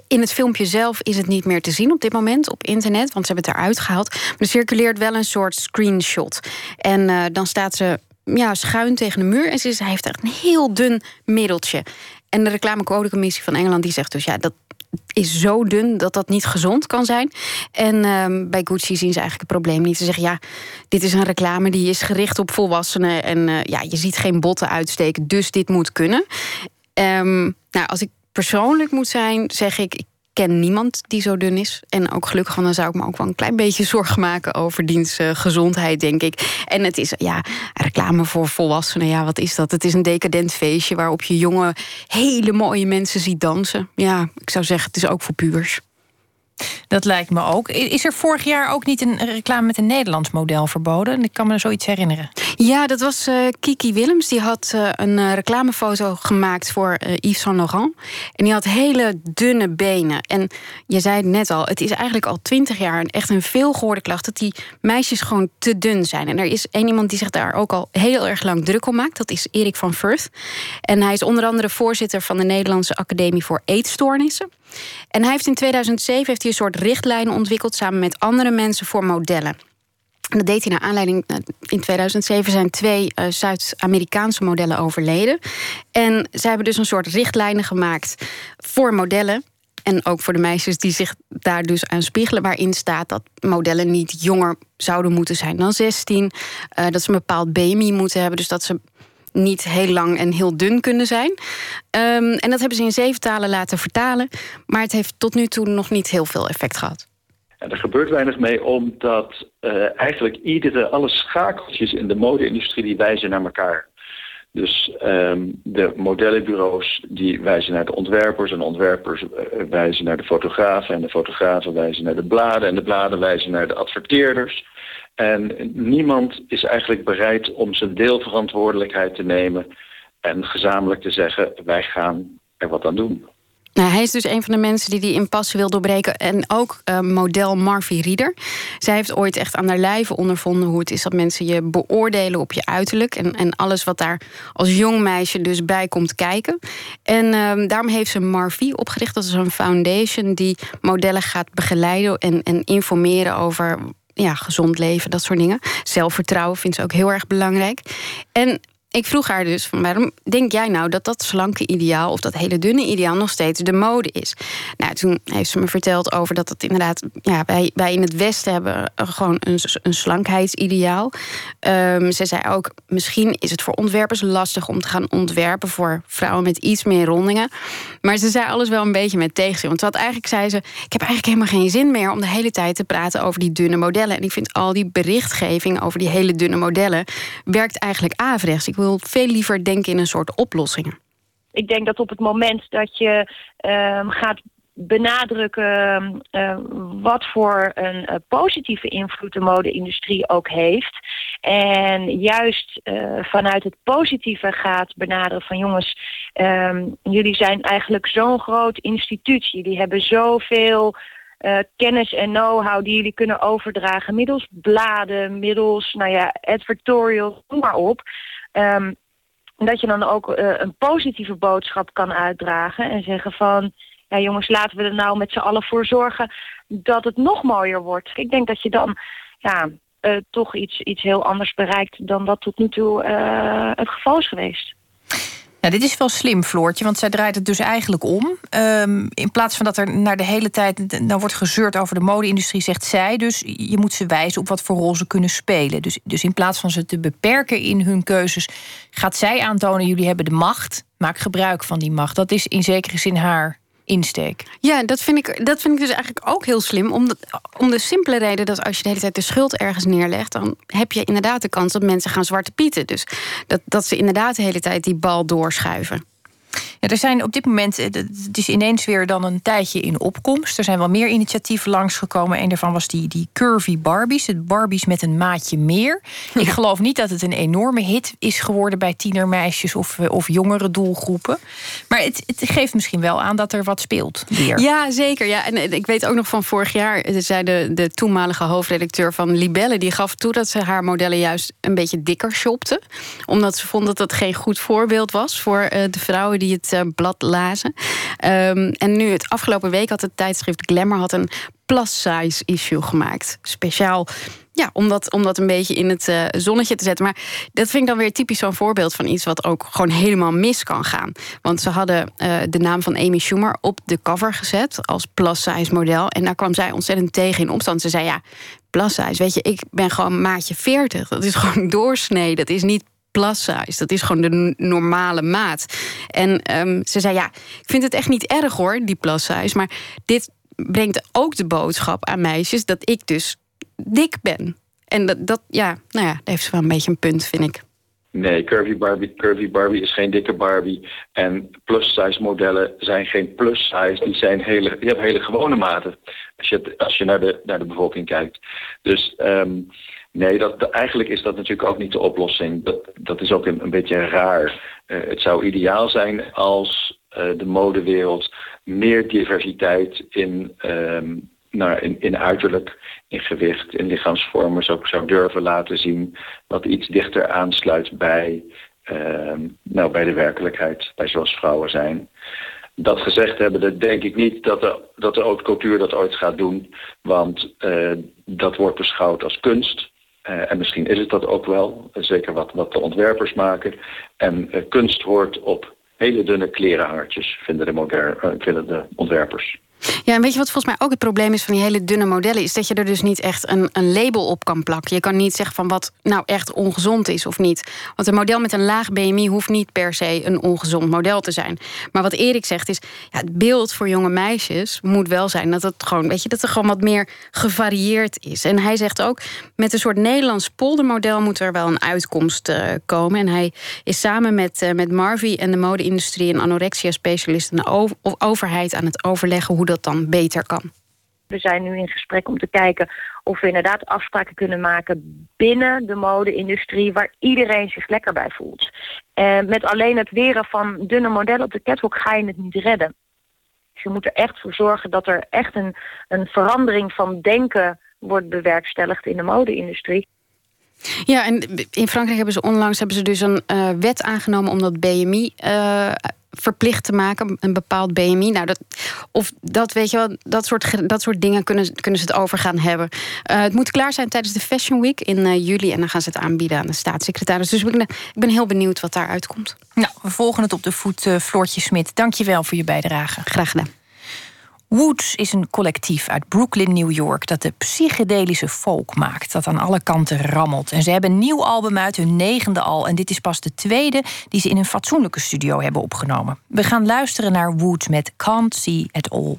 in het filmpje zelf is het niet meer te zien op dit moment op internet, want ze hebben het eruit gehaald. Maar er circuleert wel een soort screenshot. En uh, dan staat ze ja, schuin tegen de muur en ze heeft echt een heel dun middeltje. En de reclamecodecommissie van Engeland die zegt dus ja, dat is zo dun dat dat niet gezond kan zijn. En um, bij Gucci zien ze eigenlijk het probleem niet. Ze zeggen ja, dit is een reclame die is gericht op volwassenen en uh, ja, je ziet geen botten uitsteken, dus dit moet kunnen. Um, nou, als ik persoonlijk moet zijn, zeg ik, ik ken niemand die zo dun is. En ook gelukkig, dan zou ik me ook wel een klein beetje zorgen maken over diens eh, gezondheid, denk ik. En het is ja, reclame voor volwassenen. Ja, wat is dat? Het is een decadent feestje waarop je jonge, hele mooie mensen ziet dansen. Ja, ik zou zeggen, het is ook voor pubers. Dat lijkt me ook. Is er vorig jaar ook niet een reclame met een Nederlands model verboden? Ik kan me zoiets herinneren. Ja, dat was uh, Kiki Willems. Die had uh, een uh, reclamefoto gemaakt voor Yves Saint Laurent. En die had hele dunne benen. En je zei het net al, het is eigenlijk al twintig jaar echt een veelgehoorde klacht dat die meisjes gewoon te dun zijn. En er is één iemand die zich daar ook al heel erg lang druk om maakt. Dat is Erik van Firth. En hij is onder andere voorzitter van de Nederlandse Academie voor Eetstoornissen. En hij heeft in 2007 heeft hij een soort richtlijnen ontwikkeld samen met andere mensen voor modellen. En dat deed hij naar aanleiding. In 2007 zijn twee uh, Zuid-Amerikaanse modellen overleden. En zij hebben dus een soort richtlijnen gemaakt voor modellen. En ook voor de meisjes die zich daar dus aan spiegelen, waarin staat dat modellen niet jonger zouden moeten zijn dan 16. Uh, dat ze een bepaald BMI moeten hebben. Dus dat ze niet heel lang en heel dun kunnen zijn. Um, en dat hebben ze in zeven talen laten vertalen. Maar het heeft tot nu toe nog niet heel veel effect gehad. Er gebeurt weinig mee omdat uh, eigenlijk iedere, alle schakeltjes in de mode-industrie die wijzen naar elkaar. Dus um, de modellenbureaus die wijzen naar de ontwerpers en de ontwerpers uh, wijzen naar de fotografen en de fotografen wijzen naar de bladen en de bladen wijzen naar de adverteerders. En niemand is eigenlijk bereid om zijn deelverantwoordelijkheid te nemen en gezamenlijk te zeggen: wij gaan er wat aan doen. Nou, hij is dus een van de mensen die die impasse wil doorbreken. En ook uh, model Marvie Rieder. Zij heeft ooit echt aan haar lijve ondervonden hoe het is dat mensen je beoordelen op je uiterlijk. En, en alles wat daar als jong meisje dus bij komt kijken. En uh, daarom heeft ze Marvie opgericht. Dat is een foundation die modellen gaat begeleiden en, en informeren over ja, gezond leven, dat soort dingen. Zelfvertrouwen vindt ze ook heel erg belangrijk. En ik vroeg haar dus: van waarom denk jij nou dat dat slanke ideaal of dat hele dunne ideaal nog steeds de mode is? Nou, toen heeft ze me verteld over dat het inderdaad, ja, wij, wij in het Westen hebben gewoon een, een slankheidsideaal. Um, ze zei ook: misschien is het voor ontwerpers lastig om te gaan ontwerpen voor vrouwen met iets meer rondingen. Maar ze zei alles wel een beetje met tegenzin. Want wat eigenlijk zei ze: ik heb eigenlijk helemaal geen zin meer om de hele tijd te praten over die dunne modellen. En ik vind al die berichtgeving over die hele dunne modellen werkt eigenlijk averechts. Ik wil veel liever denken in een soort oplossingen. Ik denk dat op het moment dat je uh, gaat benadrukken uh, wat voor een uh, positieve invloed de mode-industrie ook heeft. En juist uh, vanuit het positieve gaat benaderen van jongens, ehm, jullie zijn eigenlijk zo'n groot instituut. Jullie hebben zoveel kennis en know-how die jullie kunnen overdragen middels bladen, middels nou ja, advertorials, noem maar op. Um, dat je dan ook uh, een positieve boodschap kan uitdragen en zeggen van ja jongens, laten we er nou met z'n allen voor zorgen dat het nog mooier wordt. Ik denk dat je dan ja, uh, toch iets, iets heel anders bereikt dan dat tot nu toe uh, het geval is geweest. Nou, dit is wel slim, Floortje, want zij draait het dus eigenlijk om. Um, in plaats van dat er naar de hele tijd nou wordt gezeurd over de mode-industrie, zegt zij dus: je moet ze wijzen op wat voor rol ze kunnen spelen. Dus, dus in plaats van ze te beperken in hun keuzes, gaat zij aantonen: jullie hebben de macht, maak gebruik van die macht. Dat is in zekere zin haar insteek. Ja, dat vind ik, dat vind ik dus eigenlijk ook heel slim. Om de, om de simpele reden dat als je de hele tijd de schuld ergens neerlegt... dan heb je inderdaad de kans dat mensen gaan zwarte pieten. Dus dat, dat ze inderdaad de hele tijd die bal doorschuiven. Ja, er zijn op dit moment, het is ineens weer dan een tijdje in opkomst. Er zijn wel meer initiatieven langsgekomen. Een daarvan was die, die Curvy Barbies. Het Barbies met een maatje meer. Ik geloof niet dat het een enorme hit is geworden bij tienermeisjes of, of jongere doelgroepen. Maar het, het geeft misschien wel aan dat er wat speelt. Weer. Ja, zeker. Ja. En ik weet ook nog van vorig jaar, zei de, de toenmalige hoofdredacteur van Libelle, die gaf toe dat ze haar modellen juist een beetje dikker shopte. Omdat ze vond dat dat geen goed voorbeeld was voor de vrouwen die het uh, blad lazen. Um, en nu, het afgelopen week had het tijdschrift Glamour had een plus-size issue gemaakt. Speciaal ja, om dat, een beetje in het uh, zonnetje te zetten. Maar dat vind ik dan weer typisch zo'n voorbeeld van iets wat ook gewoon helemaal mis kan gaan. Want ze hadden uh, de naam van Amy Schumer op de cover gezet als plus-size model. En daar kwam zij ontzettend tegen in opstand. Ze zei ja, plus-size, weet je, ik ben gewoon maatje 40. Dat is gewoon doorsnee. Dat is niet plus size. Dat is gewoon de normale maat. En ehm, ze zei, ja, ik vind het echt niet erg hoor, die plus size. Maar dit brengt ook de boodschap aan meisjes dat ik dus dik ben. En dat, dat ja, nou ja, daar heeft ze wel een beetje een punt, vind ik. Nee, Curvy Barbie, Curvy Barbie is geen dikke Barbie. En plus-size modellen zijn geen plus-size. Die, zijn hele, die hebben hele gewone maten. Als je, als je naar, de, naar de bevolking kijkt. Dus ehm, nee, dat, eigenlijk is dat natuurlijk ook niet de oplossing. Dat, dat is ook een, een beetje raar. Eh, het zou ideaal zijn als eh, de modewereld meer diversiteit in, ehm, nou, in, in uiterlijk, in gewicht, in lichaamsvormen zou, zou durven laten zien. Wat iets dichter aansluit bij, ehm, nou, bij de werkelijkheid, bij zoals vrouwen zijn. Dat gezegd hebben, dat denk ik niet dat de, dat de haute couture dat ooit gaat doen. Want eh, dat wordt beschouwd als kunst. Eh, en misschien is het dat ook wel, eh, zeker wat, wat de ontwerpers maken. En eh, kunst hoort op hele dunne klerenhangertjes, vinden de, vinden de ontwerpers. Ja, en weet je wat volgens mij ook het probleem is van die hele dunne modellen? Is dat je er dus niet echt een, een label op kan plakken. Je kan niet zeggen van wat nou echt ongezond is of niet. Want een model met een laag BMI hoeft niet per se een ongezond model te zijn. Maar wat Erik zegt is, ja, het beeld voor jonge meisjes moet wel zijn dat het gewoon, weet je, dat er gewoon wat meer gevarieerd is. En hij zegt ook, met een soort Nederlands poldermodel moet er wel een uitkomst eh, komen. En hij is samen met, eh, met Marvi en de mode-industrie en anorexia-specialist en de over- overheid aan het overleggen hoe dat dan beter kan. We zijn nu in gesprek om te kijken of we inderdaad afspraken kunnen maken binnen de mode-industrie waar iedereen zich lekker bij voelt. En met alleen het weren van dunne modellen op de catwalk ga je het niet redden. Dus je moet er echt voor zorgen dat er echt een, een verandering van denken wordt bewerkstelligd in de mode-industrie. Ja, en in Frankrijk hebben ze onlangs hebben ze dus een eh, wet aangenomen om dat BMI eh, verplicht te maken, een bepaald BMI. Nou, dat, of dat weet je wel, dat soort, dat soort dingen kunnen, kunnen ze het over gaan hebben. Eh, het moet klaar zijn tijdens de Fashion Week in juli en dan gaan ze het aanbieden aan de staatssecretaris. Dus ik ben, ik ben heel benieuwd wat daaruit komt. Nou, we volgen het op de voet, Floortje Smit. Dank je wel voor je bijdrage. Graag gedaan. Woods is een collectief uit Brooklyn, New York... dat de psychedelische folk maakt, dat aan alle kanten rammelt. En ze hebben een nieuw album uit, hun negende al... en dit is pas de tweede die ze in een fatsoenlijke studio hebben opgenomen. We gaan luisteren naar Woods met Can't See At All.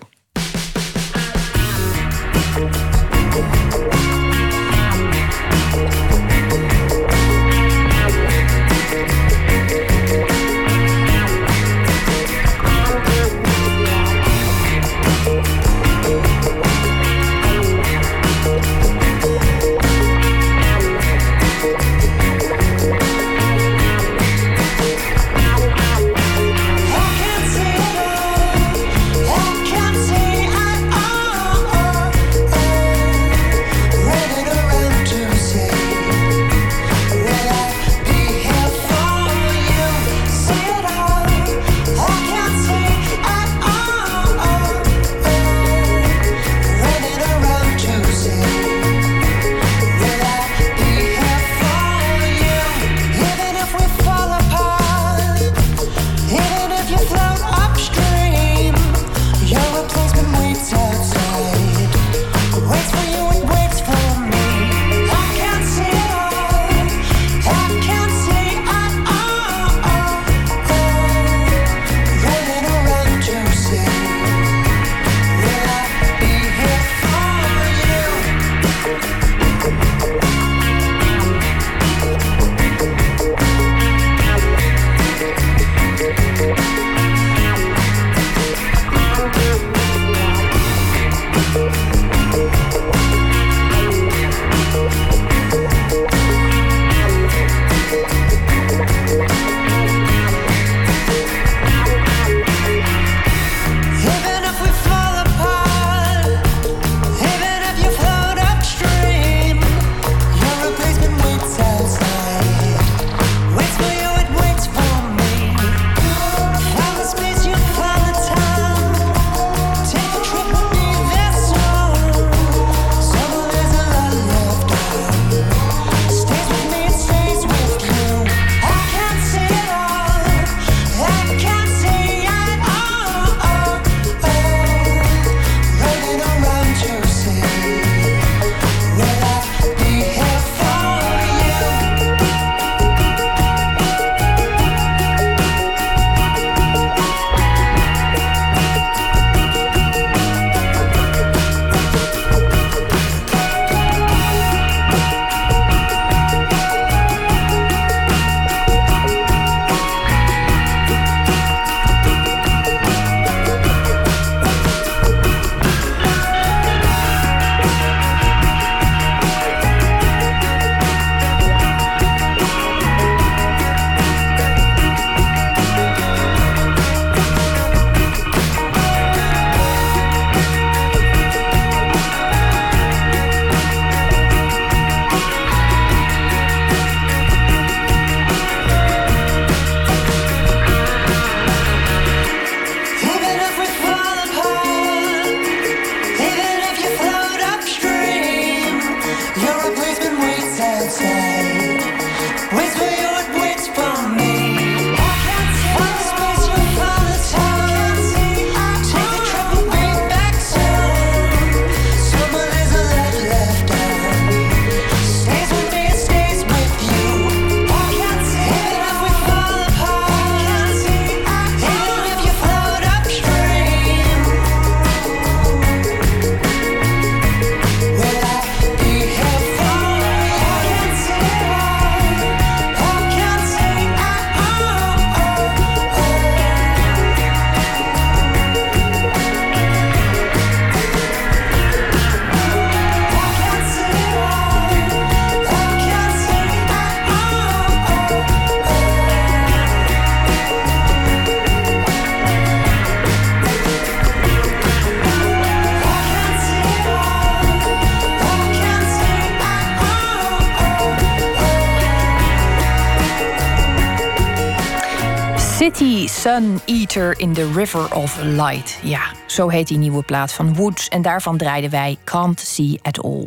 Eater in the River of Light. Ja, zo heet die nieuwe plaat van Woods. En daarvan draaiden wij Can't See at All.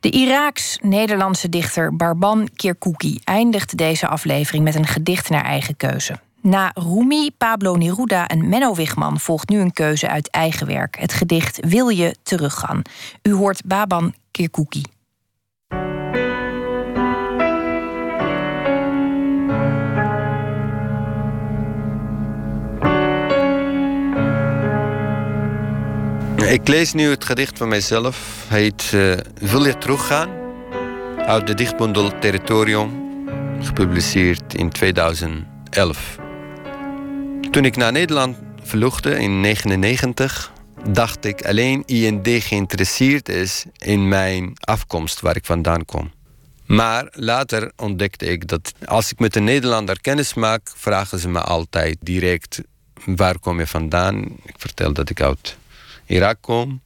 De Iraaks-Nederlandse dichter Barban Kirkouki eindigt deze aflevering met een gedicht naar eigen keuze. Na Rumi, Pablo Neruda en Menno Wigman volgt nu een keuze uit eigen werk. Het gedicht Wil je teruggaan? U hoort Baban Kirkouki. Ik lees nu het gedicht van mijzelf. Heet eh, Wil je teruggaan? Uit de dichtbundel Territorium, gepubliceerd in 2011. Toen ik naar Nederland vluchtte in 1999, dacht ik alleen IND geïnteresseerd is in mijn afkomst, waar ik vandaan kom. Maar later ontdekte ik dat als ik met een Nederlander kennis maak, vragen ze me altijd direct: waar kom je vandaan? Ik vertel dat ik uit Irak kom.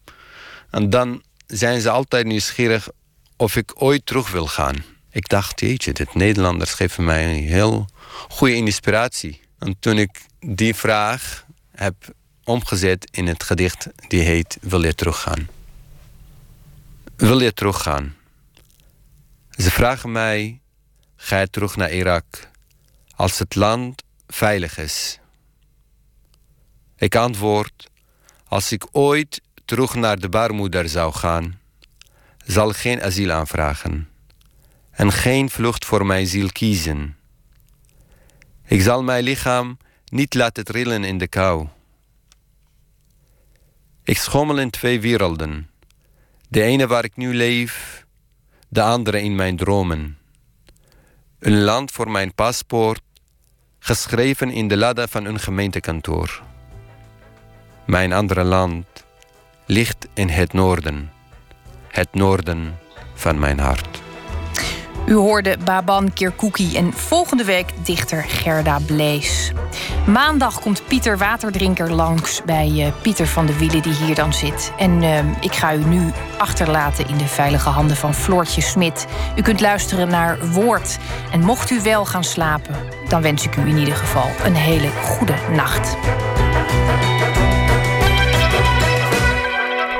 En dan zijn ze altijd nieuwsgierig of ik ooit terug wil gaan. Ik dacht, jeetje, dit Nederlanders geven mij een heel goede inspiratie. En toen ik die vraag heb omgezet in het gedicht die heet Wil je teruggaan? Wil je teruggaan? Ze vragen mij, ga je terug naar Irak als het land veilig is? Ik antwoord, als ik ooit terug naar de baarmoeder zou gaan, zal geen asiel aanvragen en geen vlucht voor mijn ziel kiezen. Ik zal mijn lichaam niet laten trillen in de kou. Ik schommel in twee werelden. De ene waar ik nu leef, de andere in mijn dromen. Een land voor mijn paspoort, geschreven in de ladder van een gemeentekantoor. Mijn andere land ligt in het noorden, het noorden van mijn hart. U hoorde Baban Kirkouki en volgende week dichter Gerda Blees. Maandag komt Pieter Waterdrinker langs bij uh, Pieter van de Wielen, die hier dan zit. En uh, ik ga u nu achterlaten in de veilige handen van Floortje Smit. U kunt luisteren naar Woord. En mocht u wel gaan slapen, dan wens ik u in ieder geval een hele goede nacht.